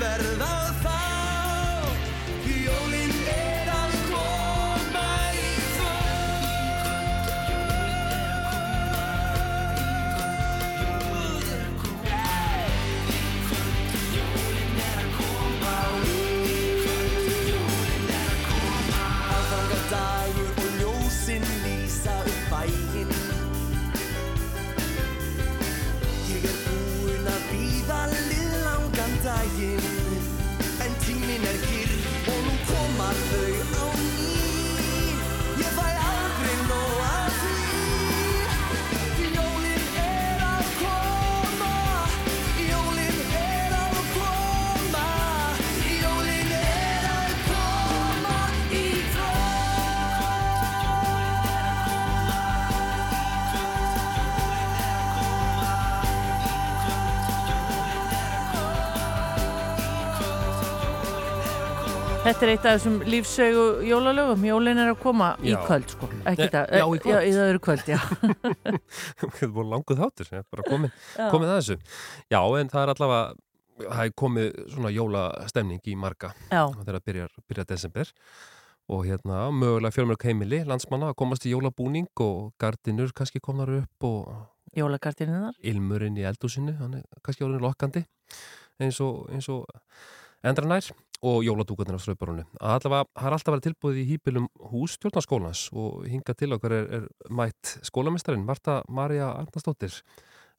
verða Þetta er eitt af þessum lífsögu jólalögum. Jólin er að koma í Já. kvöld, sko. Ekki Nei, það. já, í kvöld. Já, í það eru kvöld, já. Þetta er búin languð þáttur, ég er bara komið, komið að þessu. Já, en það er allavega, það er komið svona jólastemning í marga. Já. Það er að byrja, byrja desember og hérna mögulega fjölmörg heimili landsmanna að komast í jólabúning og gardinur kannski komnar upp og Jólagardinuðar. ilmurinn í eldúsinu, hann er kannski orðin lokkandi eins og, eins og endra nær og jóladúkarnir á strauparunu. Allavega, það er alltaf verið tilbúið í hýpilum hús stjórnarskólans og hinga til okkar er, er mætt skólamestarinn Marta Maria Arnarsdóttir.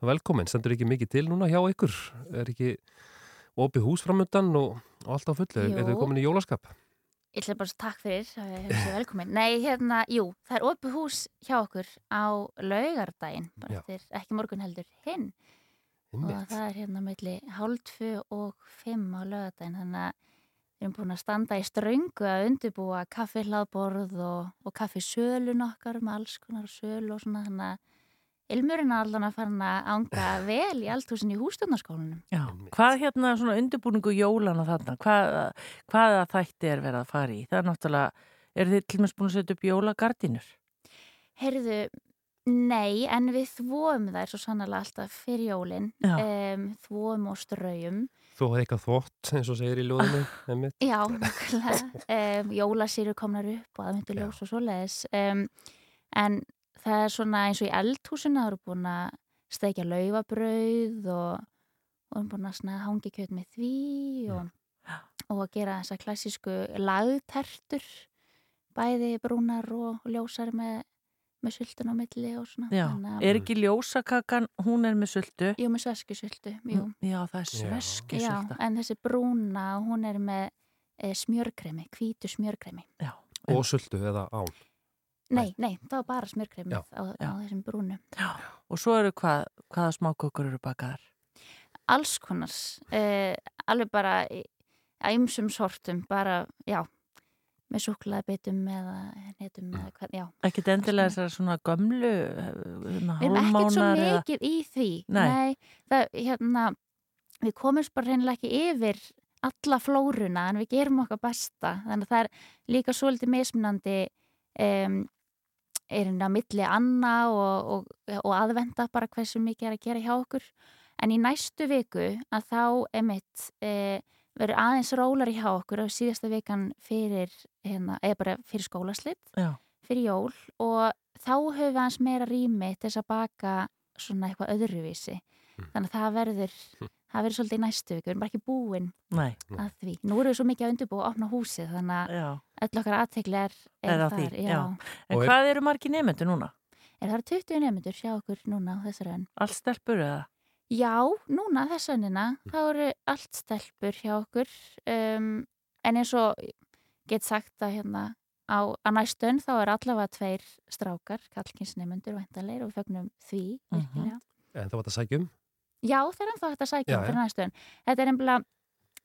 Velkomin, stendur ekki mikið til núna hjá ykkur? Er ekki opið hús framöndan og, og allt á fullu? Er, Jú. er þið komin í jólaskap? Ég ætla bara að takk fyrir, velkomin. Nei, hérna, jú, það er opið hús hjá okkur á laugardaginn, ekki morgun heldur hinn. Og það er hérna melli hálf tvö og fimm á laugardaginn, þannig að við erum búin að standa í ströngu að undirbúa kaffi hlaðborð og, og kaffi sölun okkar með alls konar söl og svona, þannig að ilmurinn er allan að fara að ánga vel í althúsin í hússtjórnarskólanum. Já. Hvað hérna svona undirbúningu jólana þarna? Hvað, hvaða þætti er verið að fara í? Það er náttúrulega, er þið til og með búin að setja upp jólagardinur? Heyrðu, nei, en við þvóum þær svo sannlega alltaf fyrir jólin, Já. um, þvóum og ströjum. Þú hefði eitthvað þvott, eins og segir í ljóðinu, einmitt. Já, nokkulega. Um, jólasýru komnar upp og aðmyndu ljós og svoleiðis. Um, en það er svona eins og í eldhúsinu, það eru búin að steikja laufabrauð og, og búin að hangi kjöt með því og, og að gera þessa klassísku lagtertur, bæði brúnar og ljósar með, með sultun á milli og svona. Já. Þannig að- Er ekki ljósakakan, hún er með sultu? Jú, með sveskjusultu, jú. Já, það er sveskjusulta. Já, en þessi brúna, hún er með e, smjörkremi, hvítu smjörkremi. Já. Og sultu eða án. Nei, nei, það var bara smjörkremi Já. á, á þessum brúnu. Já. Og svo eru hvað, hvaða smákökur eru bakaðar? Alls konar, e, alveg bara í- á ymsum sortum, bara, já, með súklaðabitum eða netum eða hvað, já. Ekkert endilega þessar svona gömlu hérna, Við erum ekkert svo hálfmánar eða- mikið í því. Nei. það, hérna, við komumst bara reynilega ekki yfir alla flóruna en við gerum okkar besta. Þannig að það er líka svolítið mismunandi um, er hérna á milli anna og, og, og aðvenda bara hversu mikið er að gera hjá okkur. en í næstu viku að þá emitt e, verður aðeins rólar hjá okkur á síðasta vikan fyrir, hérna, eða bara fyrir skólaslitt Já. fyrir jól og þá höfum við aðeins meira rými til þess að baka svona eitthvað öðruvísi þannig að það verður það verður svolítið í næstu viku, við erum bara ekki búin Nei. að því. Nú erum við svo mikið að undirbúa að opna húsið þannig að Já. öll okkar aðtegli er, Er er þar. já. En hvað eru margi nefnendur núna? Er það eru 20 nefnendur hjá okkur núna á þessari önn? Allt stelpur eða? Já, núna þessa önnina, þá eru allt stelpur hjá okkur um, en eins og get sagt að hérna á, á næstu önn þá er allavega tveir strákar, kallkynsnefnendur væntanleir og við fögnum því Mhm. virkilega. En það var þetta sækjum? Já, það er ennþá að sækja Já, fyrir já. næstöðun. Þetta er ennbla,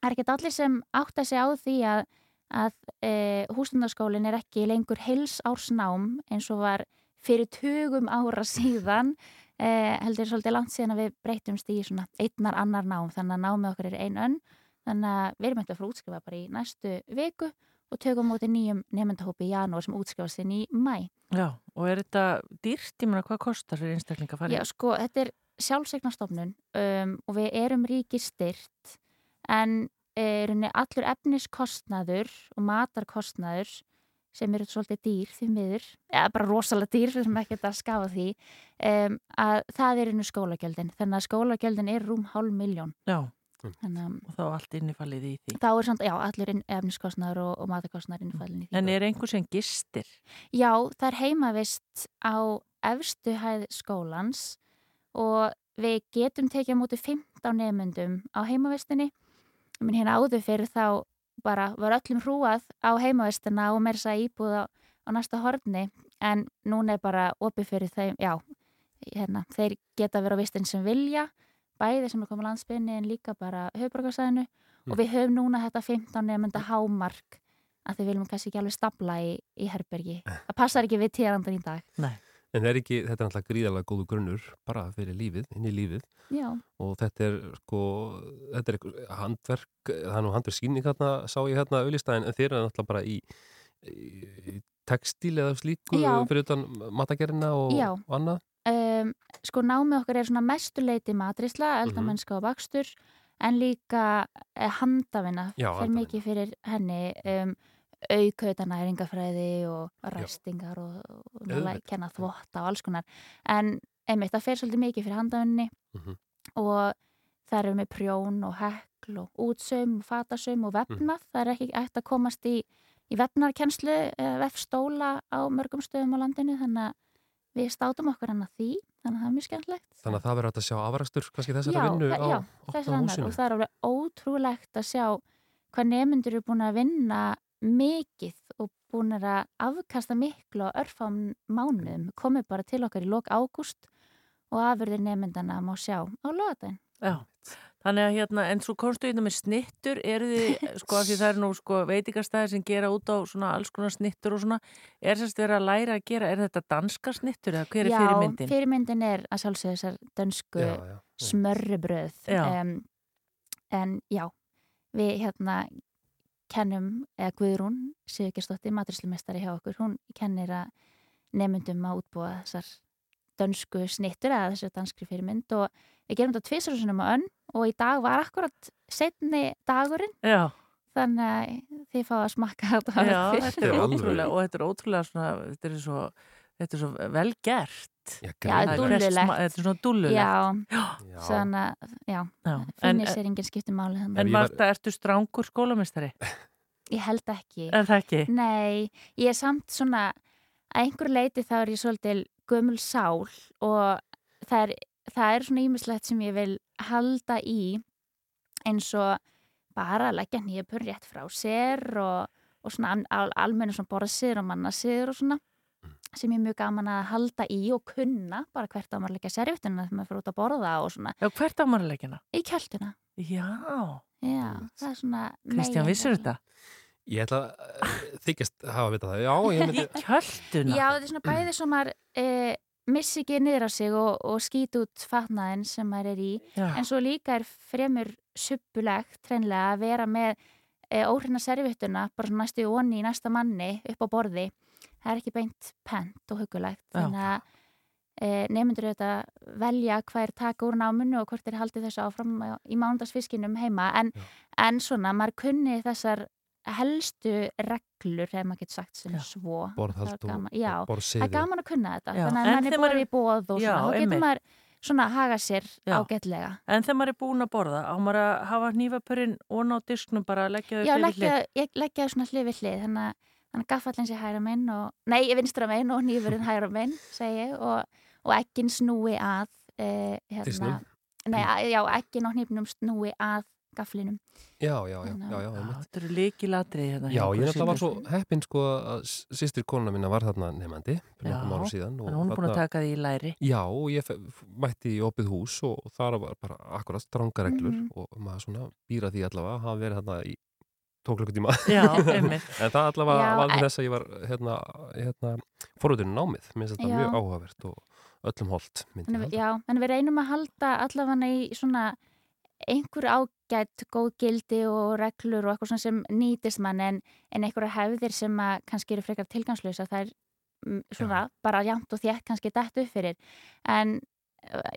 það er ekki allir sem átta sig á því að, að e, húsnundarskólinn er ekki lengur heilsársnám eins og var fyrir tugum ára síðan e, heldur svolítið langt síðan að við breytumst í svona einnar annar nám þannig að námið okkar er ein önn þannig að við erum eftir að fara útskrifa bara í næstu viku og tökum móti nýjum nefndahópi í janúar sem útskrifast inn í mæ. Já, og er þetta dýrt? Ég meina, hvað kostar fyrir einstaklinga að fara? í? Já, sko, þetta er sjálfseignarstofnun um, og við erum ríkir styrt en er allur efniskostnaður og matarkostnaður sem eru svolítið dýr því miður, eða bara rosalega dýr sem ekki að skafa því um, að það er innu skólagjöldin þannig að skólagjöldin er rúm hálf miljón Já, þannig að og þá er allt innifallið í því. þá er samt, já, allir inn- efniskostnaður og, og matarkostnaður innfallin í því En er einhver sem gistir? Já, það er heimavist á efstu hæð skólans og við getum tekið á móti 15 nefnundum á heimavistinni. Minn hérna áður fyrir þá bara var öllum hrúað á heimavistina og meira þess að íbúða á næsta horni en núna er bara opið fyrir þeim, já, hérna, þeir geta verið á vistin sem vilja, bæði sem er komið landsbyrni en líka bara höfbrukarsæðinu og við höfum núna þetta 15 nefnunda hámark að þið viljum kannski ekki alveg stapla í, í herbergi. Það passar ekki við tíðandan í dag. Nei. En er ekki, þetta er náttúrulega gríðarlega góðu grunnur bara fyrir lífið, inn í lífið Já. og þetta er sko, þetta er eitthvað handverk, það er nú handverk síning hérna, sá ég hérna auðlistæðin, en þeir eru náttúrulega bara í, í textíl eða slíku Já. fyrir utan matagerina og, og annað. Um, sko námið okkar er svona mestuleiti matrisla, eldamennska og bakstur en líka eh, handafina Já, fyrir mikið fyrir henni um, aukauta næringafræði og ræstingar og, og nálega kenna þvotta og alls konar. En einmitt það fer svolítið mikið fyrir handafinni Mhm. og það eru með prjón og hekl og útsaum og fatasaum og vefnað. Það er ekki ætti að komast í, í vefnarkenslu vefstóla á mörgum stöðum á landinu þannig að við státum okkur hann að því þannig að það er mjög skemmtlegt Þannig að það verður hægt að sjá afrakstur kannski þessara Já, vinnu á já, opna þessar hennar húsinu. og það er alveg ótrúlegt að sjá hvað nefnendur eru búin að vinna mikið og búin að afkasta miklu á örfam mánuðum komið bara til okkar í lok ágúst og afurðir nefndana má sjá á lögadaginn. Já, þannig að hérna, en svo komstu hérna með snittur, eru þið, sko, af því það er nú, sko, veitingastæðir sem gera út á svona alls konar snittur og svona, er sérst verið að læra að gera, er þetta danska snittur eða hver er fyrirmyndin? Já, fyrirmyndin er að sjálfsögðu þessar Já, já, já. smörrubröð. Já. Um, en já, við hérna kennum, eða Guðrún Sigurgestóttir, maturíslumestari hjá okkur, hún kennir að nefndum að útbúa þessar dönsku snittur eða þessu danskri fyrirmynd og við gerum þetta tvisarúsunum á önn og í dag var akkurat setni dagurinn Já. þannig að þið fá að smakka þetta Já, þetta er ótrúlega og þetta er ótrúlega svona, þetta er svo, þetta er svo vel gert. Já, Já, þetta er dúllulegt. Þetta er svona dúllulegt. Já, að, já, Já. finnir En- sér engin skipti máli þannig. En Marta, ertu strángur skólamestari? Ég held ekki. Er það ekki? Nei, ég er samt svona, að einhver leiti þá er ég svolítil gömul sál og það er, það er svona ímislegt sem ég vil halda í eins og bara að leggja nýjapur rétt frá sér og, og svona al, al, almennu svona borðsir og mannasir og svona sem ég er mjög gaman að halda í og kunna bara hvert á maður að leggja servituna þegar maður fyrir út að borða og svona. Já, hvert á maður að leggja hana? Í kjölduna. Já. Já, það er svona... Kristján, vissur þetta? Ég ætla að eh, þykjast hafa vitað það. Já, ég myndi... Í kjölduna? Já, þetta er svona bæði sem maður e, missi ekki niður á sig og, og skýt út fatnaðin sem maður er í Já. en svo líka er fremur suppulegt treinlega að vera með e, óhrina servittuna bara næstu onni í næsta manni upp á borði það er ekki beint pent og hugulegt Já. þannig að e, nefndur þetta velja hvað er taka úr náminu og hvort er haldið þessu áfram í mándagsfiskinum heima. En, en svona, maður kunni þessar helstu reglur, ef maður getur sagt sem svo. Borðhald Það er og- gaman- já, það er gaman að kunna þetta Já. þannig að mann er borðið í bóð og Já, svona, þá getur maður svona haga sér Já. ágætlega. En þegar maður er búin að borða, á maður að hafa hnífapurinn og ná disknum bara að leggja þau Já, hlið? ég leggja þau svona hlið við hlið þannig að þannig að gaffallin sé hægra minn og, nei, vinstra minn og nýfurinn hægra minn segi ég og, og ekkin snúi að e, hérna, Disknum? Nei, að, já, ekkin og hnífnum snúi að gafflinum Já, já, já, já, já. Þetta eru líkilatri hérna Já, ég náttúrulega var svo heppinn sko að sýstir konuna mína var þarna nefandi fyrir Já, nokkrum ára síðan að hún er búin að taka því í læri. Já, og ég mætti í opið hús og þar var bara akkurat stranga reglur Mhm. og maður svona býra því allavega hafa verið þarna í tóklukkutíma Já, einmitt. en það allavega Já, en- þess að ég var hérna, hérna forröðinu námið mér finnst þetta Já. mjög áhugavert og öllum holdt. Já, en við reynum að halda allavega í svona einhver ágætt góð gildi og reglur og eitthvað svona sem nýtist mann en, en einhverja hefðir sem að kannski eru frekar tilgangslösa það er mm, svona bara jæmt og þétt kannski dætt upp fyrir en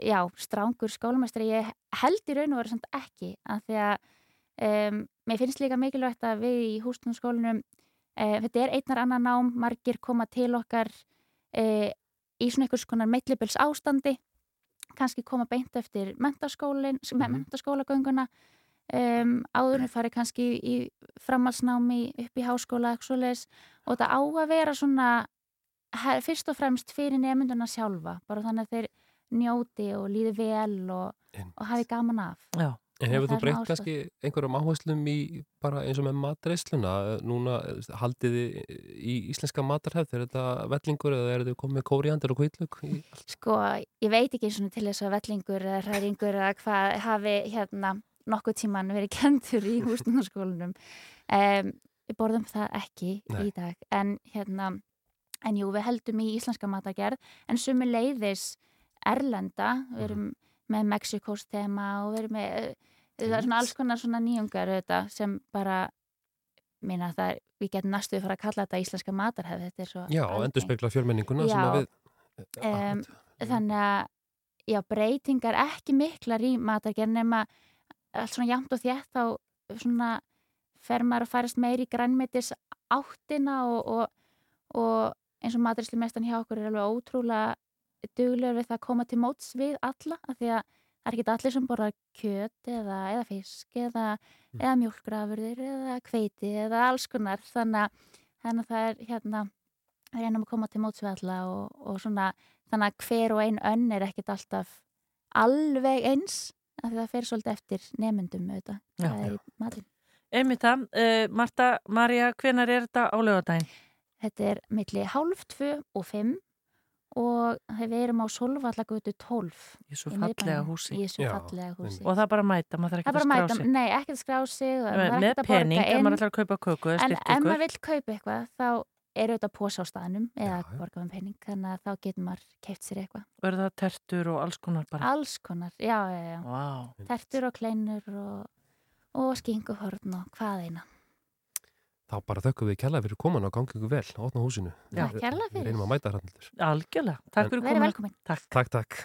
já, strángur skólamestri ég held í raun og veru samt ekki af því að um, mér finnst líka mikilvægt að við í hústunarskólanum uh, þetta er einnar annar nám margir koma til okkar uh, í svona einhvers konar meillibils ástandi kannski koma beint eftir mentaskólin, mm Mhm. mentaskólagönguna um, áður en fari kannski í framhalsnámi upp í háskóla svoleiðis. Og þetta á að vera svona he- fyrst og fremst fyrir nefnduna sjálfa bara þannig að þeir njóti og líði vel og, og hafi gaman af. Já. En hefur þú svona kannski einhverjum áherslum í bara eins og með matreisluna núna eh, haldið þið í íslenska matarhefð er þetta vellingur eða er þetta komið kóriandir og kvítlug Sko, ég veit ekki svona til þess að vellingur eða hræringur eða hvað hafi hérna nokkuð tíman verið kentur í húsnarskólanum. Um, við borðum það ekki Nei. í dag. En hérna, en jú, við heldum í íslenska matagerð en sumi leiðis erlenda, við erum með Mexikos tema og erum með uh, það er svona alls konar svona nýjungar auðvitað, sem bara minna það er, við getum næstuði fara að kalla þetta íslenska matarhefð, þetta er svo Já, endur spekla fjölmenninguna sem að við um, þannig að já, breytingar ekki miklar í matargerð nema allt svona jæmt og þétt þá svona fer maður að færast meir í grænmetis áttina og, og, og eins og maturislu mestan hjá okkur er alveg ótrúlega duglegur við það að koma til móts við alla af því að það er ekki allir sem borða kjöt eða, eða fisk eða, eða mjólkrafurðir eða kveiti eða alls konar. Þannig að, þannig að það er hérna reynum að koma til móts við alla og, og svona þannig að hver og ein önn er ekkit alltaf alveg eins af því það fer svolítið eftir nemyndum auðvitað, er Einmitt það, uh, Marta, Marja, hvenar er þetta á lögadaginn? Þetta er milli hálf tvö og fimm og við erum á Solvallagötu 12 Í svo fallega húsi. Svo fallega húsi Og það er bara að mæta, maður þarf ekki að skrá að mæta, sig. nei, ekkert skrá sig Með- er að pening, ef maður ætlar að kaupa köku En ef maður vill kaupa eitthvað þá er auðvitað posa á staðnum eða borga með pening, þannig að þá getur maður keift sér eitthvað. Og eru það tertur og alls konar bara? Alls konar, já, já, já. Vá. Tertur og kleinur og, og skinguhorn og hvað eina. Þá bara þökkum við kærlega fyrir komin og gangi ykkur vel á opna húsinu. Já. Takk kærlega Við fyrir. reynum að mæta hrannildur. Algjörlega. Takk fyrir Verið komuna. velkomin. Takk. Takk, takk.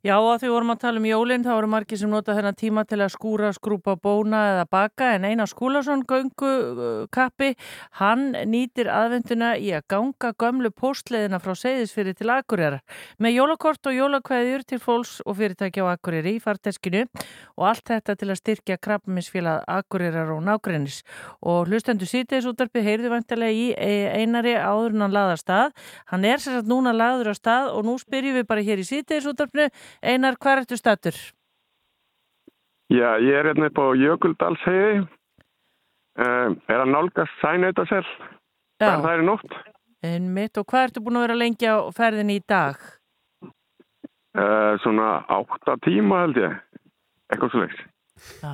Já, að því vorum að tala um jólinn, þá eru margir sem nota þennan tíma til að skúra, skrúpa, bóna eða baka, en Einar Skúlason, göngu kappi, hann nýtir aðvenduna í að ganga gömlu postleðina frá Seyðisfyrir til Akureyrar með jólakort og jólakveðjur til fólks og fyrirtækja á Akureyri í farteskinu og allt þetta til að styrkja krabbaminsfélag Akureyrar og nágrennis. Og hlustendur sýtis útarpið heyrðu vantilega í Einari áður en hann laða stað. Hann er sér að núna laður á stað og nú spyrjum við bara hér í sýtis útarpinu Einar, hvað ertu stattur? Já, ég er hérna upp á Jökuldalshegi, um, er að nálgast sænautasel, það er nótt. En mitt, og hvað ertu búin að vera lengi á ferðinni í dag? Uh, svona átta tíma held ég, eitthvað svo leiks.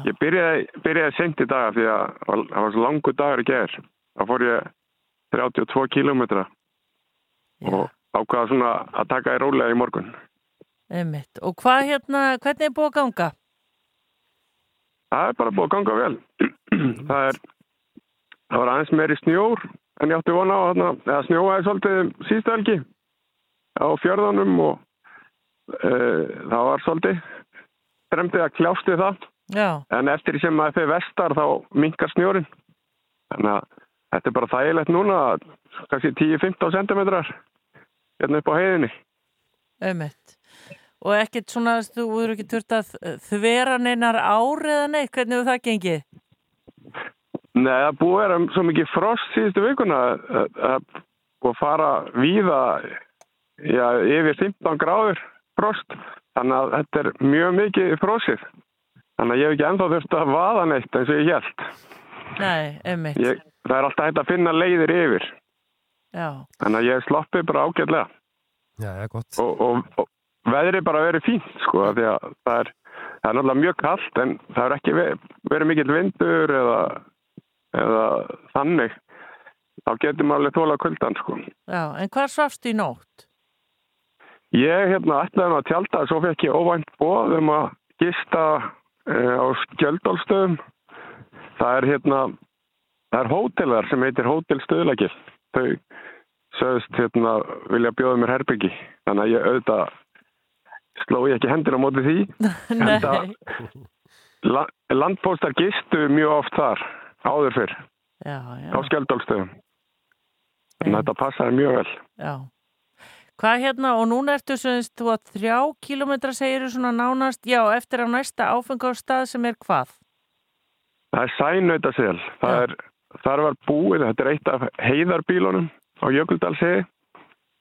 Ég byrjaði, byrjaði sent í dag því að það var svo langu dagur í gerð. Það fór ég 32 kílómetra og ákvaða svona að taka í rólega í morgun. Einmitt. Og hvað hérna, hvernig er búið að ganga? Það er bara búið að ganga vel. það, er, það var aðeins meiri snjór en ég átti vona á þarna, eða snjóaði svolítið síðstu helgi á fjörðanum og e, það var svolítið fremdið að kljásti það. Já. En eftir sem að þau vestar þá minkar snjórin. Þannig að þetta er bara þægilegt núna, kannski 10-15 cm hérna upp á heiðinni. Einmitt. Og ekkert svona, þú eru ekki þurft að þvera neinar ár eða neitt, hvernig hefur það gengið? Nei, það búið að vera svo mikið frost síðustu vikuna að búið að fara víða já, yfir 15 gráður frost, þannig að þetta er mjög mikið frosið. Þannig að ég hef ekki ennþá þurft að vaða neitt eins og ég held. Nei, einmitt. Ég, það er alltaf hægt að finna leiðir yfir. Já. Þannig að ég sloppi bara ágætlega. Já, já, gott. Og, og, og veðri bara verið fínt sko því að það er, það er náttúrulega mjög kallt en það er ekki verið, mikill vindur eða, eða þannig þá getur maður alveg þóla kvöldan sko. Já, en hvað svafst í nótt? Ég hérna ætlaði að tjálta svo fekk ég óvænt bóð um að gista uh, á skjöldálstöðum það er hérna það er hótelar sem heitir Hótel Stöðlagil þau sögust hérna vilja bjóða mér herbyggi þannig að ég auðvitað sló ég ekki hendur á móti því Nei. la, landpóstar gistu mjög oft þar áður fyrr Já, já. á skjöldálstöðum en þetta passaði mjög vel. Já. Hvað hérna, og núna ertu semst, þú að þrjá kílómetra segir svona nánast, já, eftir á næsta áfengastað sem er hvað? Það er sænautasel. Það er, þar var búið, þetta er eitt af heiðarbílunum á Jökuldalsegi.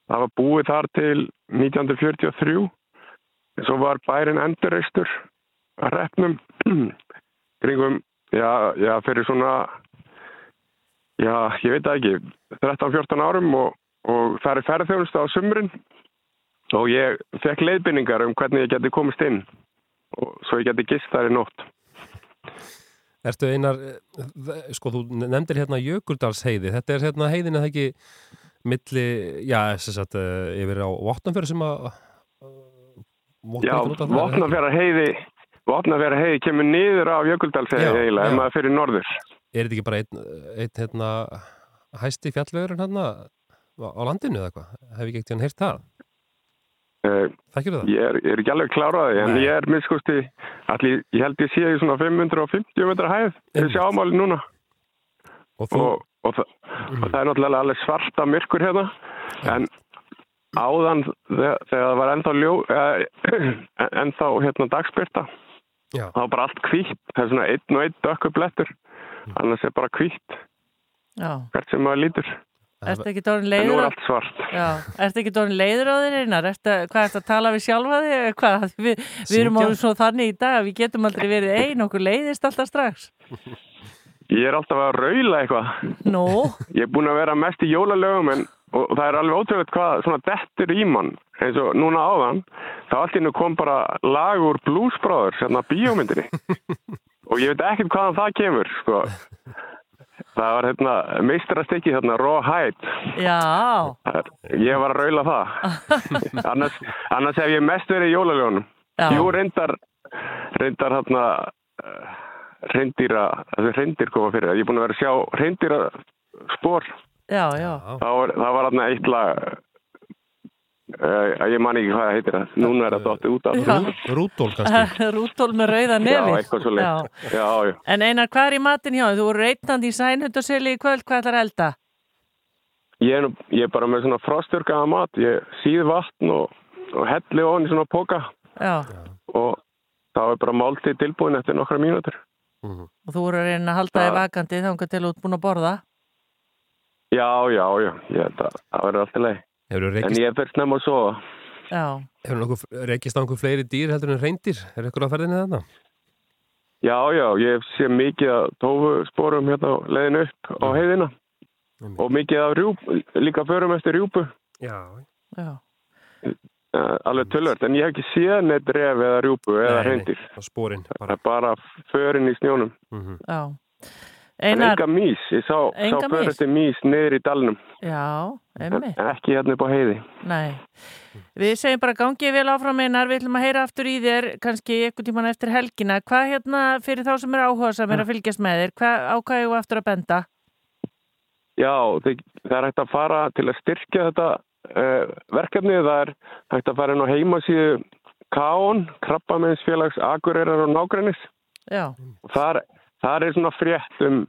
Það var búið þar til 1943. Svo var bærin endurreistur að repnum kringum, já, já, fyrir svona, já, ég veit það ekki, 13-14 árum og, og það er ferðþjónustu á sumrin. Og ég fekk leiðbynningar um hvernig ég geti komist inn og svo ég geti gist þar í nótt. Ertu einar, eh, sko þú nefndir hérna Jökuldalsheiði, þetta er hérna heiðin eða ekki milli, já, þess að yfir á Votnafjörð sem að Já, Votnafjara heiði Votnafjara heiði kemur niður af Jökuldalsheiði eiginlega, ef maður fyrir norður Er þetta ekki bara einn, einn hérna, hæsti fjallvegurinn hérna á landinu eða eitthvað? Hef ég ekkert hérna heyrt það? Uh, Þekkir það? Ég er, ég er ekki alveg kláraði, en ég er miskusti, allir, ég held ég sé í svona 550 metra hæð, þessi ámáli núna. Og, og, og, það, og það er náttúrulega alveg svarta myrkur hérna, en áðan þegar, þegar það var ennþá, ljó, ennþá hérna dagspyrta, Já. það var bara allt hvítt, það er svona einn og einn dökku blettur, annars er bara hvítt, Já. hvert sem maður lítur. Ertu ekki dórn En nú leiður er allt svart. Já, ertu ekki dórn leiður á þér einar? Ertu, hvað ertu að tala við sjálfa þig? eða Hvað? Við, við erum alveg svo þannig í dag að við getum aldrei verið ein, okkur leiðist alltaf strax. Ég er alltaf að raula eitthvað. Nú? Ég er búin að vera mest í jólalögum en og það er alveg ótrúlega hvað svona dettur í mann eins og núna áðan þá allt innu kom bara lag úr Blues Brothers hérna bíómyndinni og ég veit ekkert hvaðan það kemur sko. það var hérna meistarastekki hérna Rawhide Já. Það er- ég var að raula það annars, annars hef ég mest verið í jólalögunum Já. jú reyndar reyndar hérna reyndýra, þessi reyndir koma fyrir ég er búin að vera að sjá reyndýra spór Já, já. Það var, það var hérna eitt lag uh, ég man ekki hvað það heitir það núna er það dóttið út af Já. Rúdól kannski Rútól með rauða já En einar, hvað er í matin hjá þér? Þú voru reytandi í sænhundaseli í kvöld, hvað ætlar að elda? Ég er, nú- ég er bara með svona frostjörgaða mat ég síð vatn og, og helli ofan í svona póka Já. og það var bara máltið tilbúin eftir nokkra mínútur Og þú voru að reyna að halda þig vakandi þá til út búin að borða? Já, já, já, ég held að það verður alltaf leið Hefur En ég fyrst nefn að sofa Já. hefur nokkuð, reykist á einhver fleiri dýr heldur en reyndir? Er eitthvað á ferðinni þarna? Já, já, ég sé mikið að tófusporum hérna á leiðinu upp á heiðina og mikið af rjúp, líka förum eftir rjúpu Já. Já. uh, alveg tölvört, en ég hef ekki séð neitt ref eða rjúpu eða reyndir Spórin Það er bara förin í snjónum Já. Einar, enga mís, ég sá, sá eftir mís niður í dalnum já, emmi. en ekki hérna upp á heiði Nei. Við segjum bara gangið vel áfram einar, við ætlum að heyra aftur í þér kannski einhvern tíman eftir helgina. Hvað hérna fyrir þá sem er áhuga sem er að fylgjast með þér, hvað ákvæðu aftur að benda? Já, það, er hægt að fara til að styrkja þetta uh, verkefni, það er hægt að fara inn á heimasíðu Káon, Krabbamennsfélags Akureyrar og Nágrennis Já. og þar, er svona frétt um,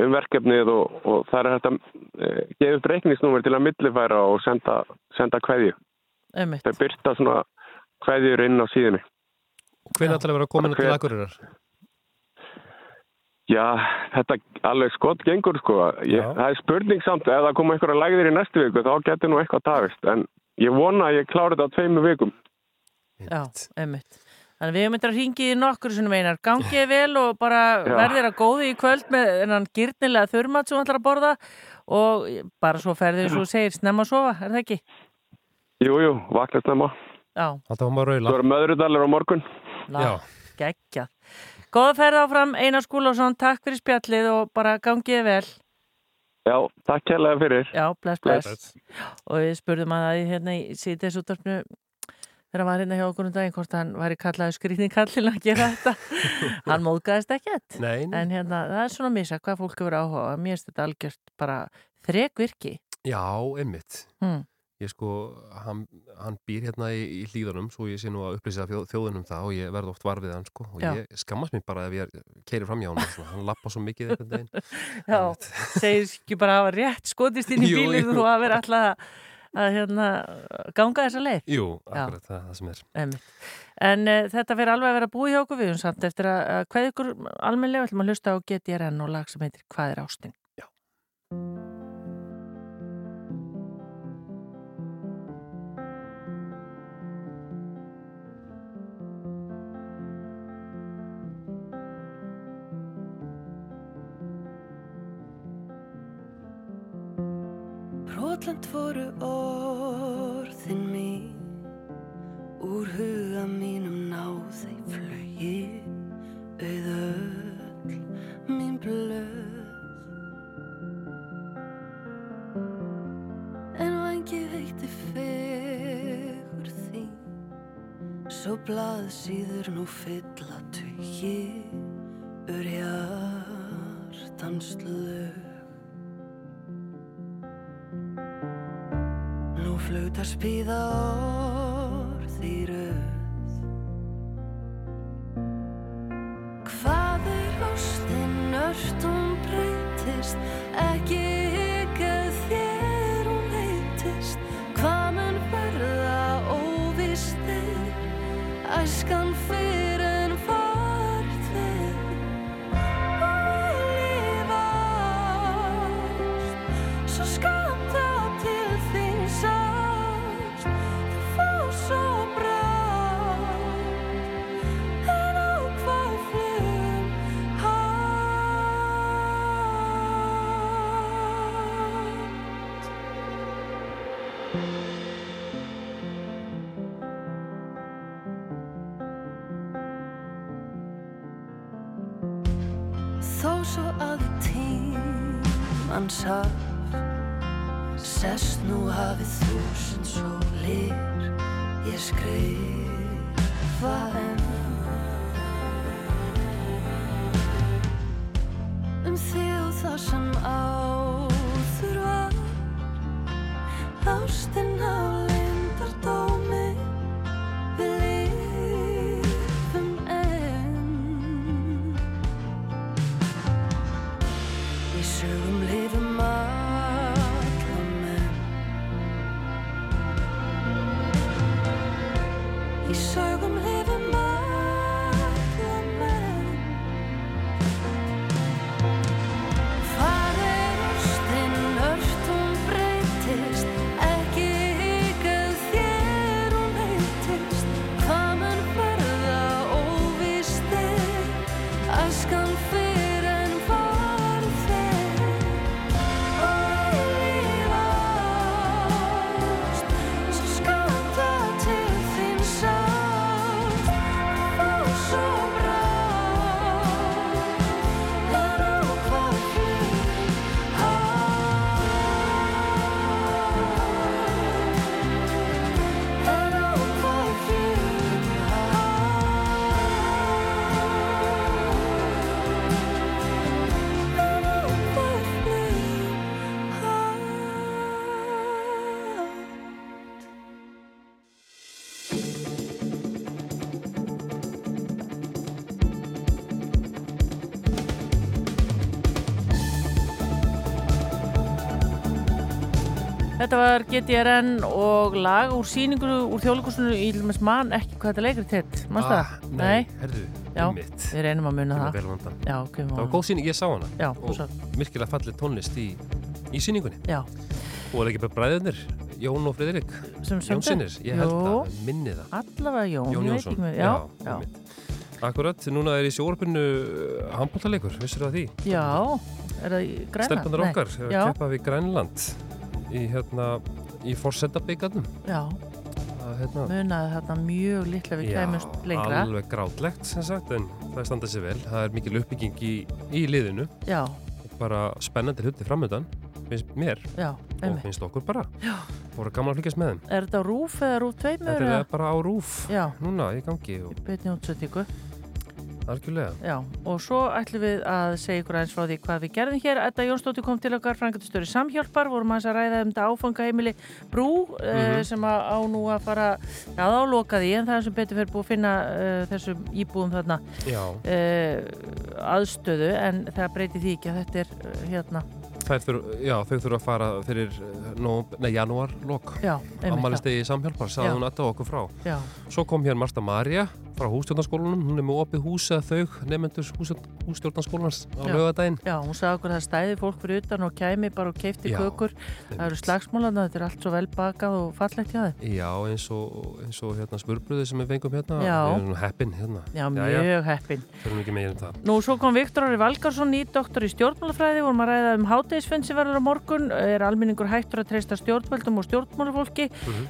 um verkefnið og, og þar er að uh, gefa upp reikningsnúmer til að millifæra og senda, senda kveðju. Einmitt. Það byrta svona kveðjur inn á síðunni. Hvernig ætlar að vera komin til Akureyrar? Já, þetta alveg skott gengur sko. Ég, það er spurning samt, ef það koma einhverja lægðir í næstu viku þá getur nú eitthvað tafist. En ég vona að ég klári þetta á tveimu vikum. Já, einmitt. Þannig að við höfum eitthvað að ringi í nokkur sem meinar. Gangið vel og bara verðir að góði í kvöld með þennan gyrnilega þurrmat sem þú ætlar að borða og bara svo ferðir svo þú segir snemma að sofa, er það ekki? Jú, jú, vakna snemma. Já. Alltaf var maður Svo raula. er möðrudalur á morgun. Já. Geggjað. Góða ferð áfram, Einar Skúlásson, takk fyrir spjallið og bara gangið vel. Já, takk kærlega fyrir. Já, bless, bless. Og við spurðum að það hérna í síðdeis útdarpnu þegar hann var hérna hjá okkur um daginn hvort hann væri kallaði skrýtningkallin að gera þetta. hann móðgæðist ekkert. En hérna, það er svona að missa hvað fólk hefur áhuga. á. Mér finnst þetta algjört bara þrekvirki. Já, einmitt. Hmm. ég sko, hann, hann býr hérna í, í hlýðunum svo ég sé nú að upplýsa þjóð, þjóðunum það og ég verð oft var við hann sko og Já. ég skammast mér bara ef ég keiri fram hjá hann svona, hann lappa svo mikið veginn Já, segir ekki bara að hafa rétt skotist inn í jú. og að vera alltaf að, hérna, ganga þessa leið. Jú, akkurat, það það sem er Einmitt. En uh, þetta fyrir alveg að vera búið hjá okkur við höfum samt eftir að, að hvað ykkur almennilega ætlum að hlusta á GTRN og lag sem heitir Hvað er ástin? Brotlent voru orðin mín. Úr huga mínum náði flugi Auð öll mín blöð. En vangi veitti fegur þín Svo blað síður nú fylla tugi Ur hjartans lög Nú flautar spíða orð Þetta var GTRN og lag úr síningu úr þjóðleikusinu í Ljumas mann, ekki hvað þetta leikrit hitt, mannst Ah, það? nei, heyrðu, Já, einmitt. við reynum að muna það. Já, kemur Það var góð síning, ég sá hana Já, og sást. virkilega fallið tónlist í, í síningunni Já. Og er ekki bara bræðurnir, Jón og sömdu? Jónsinnir, ég held Jú. það, minni það Allavega Jón, Jón Jónsson já, einmitt. Akkurat, núna er í sjórfinu handbóltaleikur, vissir það því? Já, er það í Grænland? Stelpunar okkar, er Já, að keppa við Grænland í hérna, í forsetabyggarnum já, hérna, munaði þarna mjög litla við kæmust lengra. alveg grátlegt sem sagt, en það standa sér vel það er mikil uppbygging í, í liðinu Já. og bara spennandi hluti framöndan finnst mér Já, og einmitt. finnst okkur bara Já. voru gaman að fylgjast með þeim Er þetta á rúf eða rúf tveimur? þetta er bara á rúf Já. núna í gangi og Beinni útsettingu. Algjörlega. Já, og svo ætlum við að segja ykkur aðeins frá því hvað við gerðum hér. Edda Jónsdóttir kom til okkar, frangatistöri Samhjálpar, vorum aðeins að ræða um þetta áfangaheimili Brú mm Mhm. sem að á nú að fara, já þá lokaði en það er sem betur fyrir búið að finna uh, þessum íbúðum þarna uh, aðstöðu en það breyti því ekki að þetta er uh, hérna, þurfa, já, þau þurfa að fara fyrir nó, nei, janúar lok Já, einmitt, Ammælistegi samhjálpar, Já. sagði hún þetta okkur frá Já. Svo kom hér Marta Marja frá hústjórnarskólanum, hún er með opið hús að þau nefnendur hústjórnarskólanars á lögadaginn Já, hún sagði okkur að það stæði fólk fyrir utan og kæmi bara og keifti Já, kökur. Það eru slagsmálana, þetta er allt svo vel bakað og fallegt hjá þeim. Já, eins og, eins og hérna smurbröði sem við fengum hérna. Já. Við erum heppin hérna. Já, mjög heppin. Þurfum ekki meira um það. Nú, svo kom Viktor Ari Valgarsson, nýtt doktor í stjórnmálafræði, vorum að ræða um hátegisfund sem verður á morgun, er almenningur hættur að treysta stjórnvöldum og stjórnmálafólki, mm Mhm.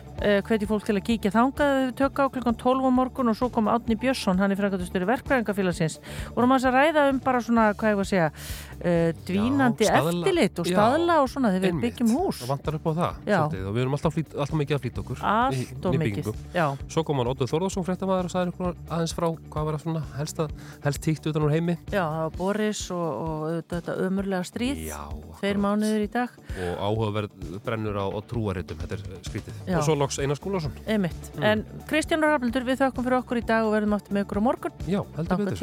Hveti fólk til að kíkja þangað ef við tökka á klukkan 12 á morgun og svo kom Átni Björnsson, hann er frangatustöru verkfræðingafélagsins, vorum að ræða um bara svona, hvað ég var að segja, uh, dvínandi Já, staðla- eftirlit og Já, staðla og svona þegar við einmitt. byggjum hús. Það vantar upp á það Já. svolítið, og við erum alltaf, flýt, alltaf mikið að flýta okkur Allt í- of í mikið, já. Svo kom hann Óttur Þórðarsson fréttamaður og sagði okkur aðeins frá hvað var að svona helst, helst tíkt utan úr heimi Já, það var Boris og, og auðvitað þetta ömurlega stríð, Já, tveir mánuður í dag, og áhugaverð brennur á, á trúaritum, þetta er skrítið Já. og svo loks Einar Skúlason einmitt. Mm. En Kristján Rafnildur, við þökkum fyrir okkur í dag og verðum aftur með ykkur á morgun. Já, heldur betur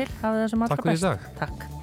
Takk fyrir í dag Takk.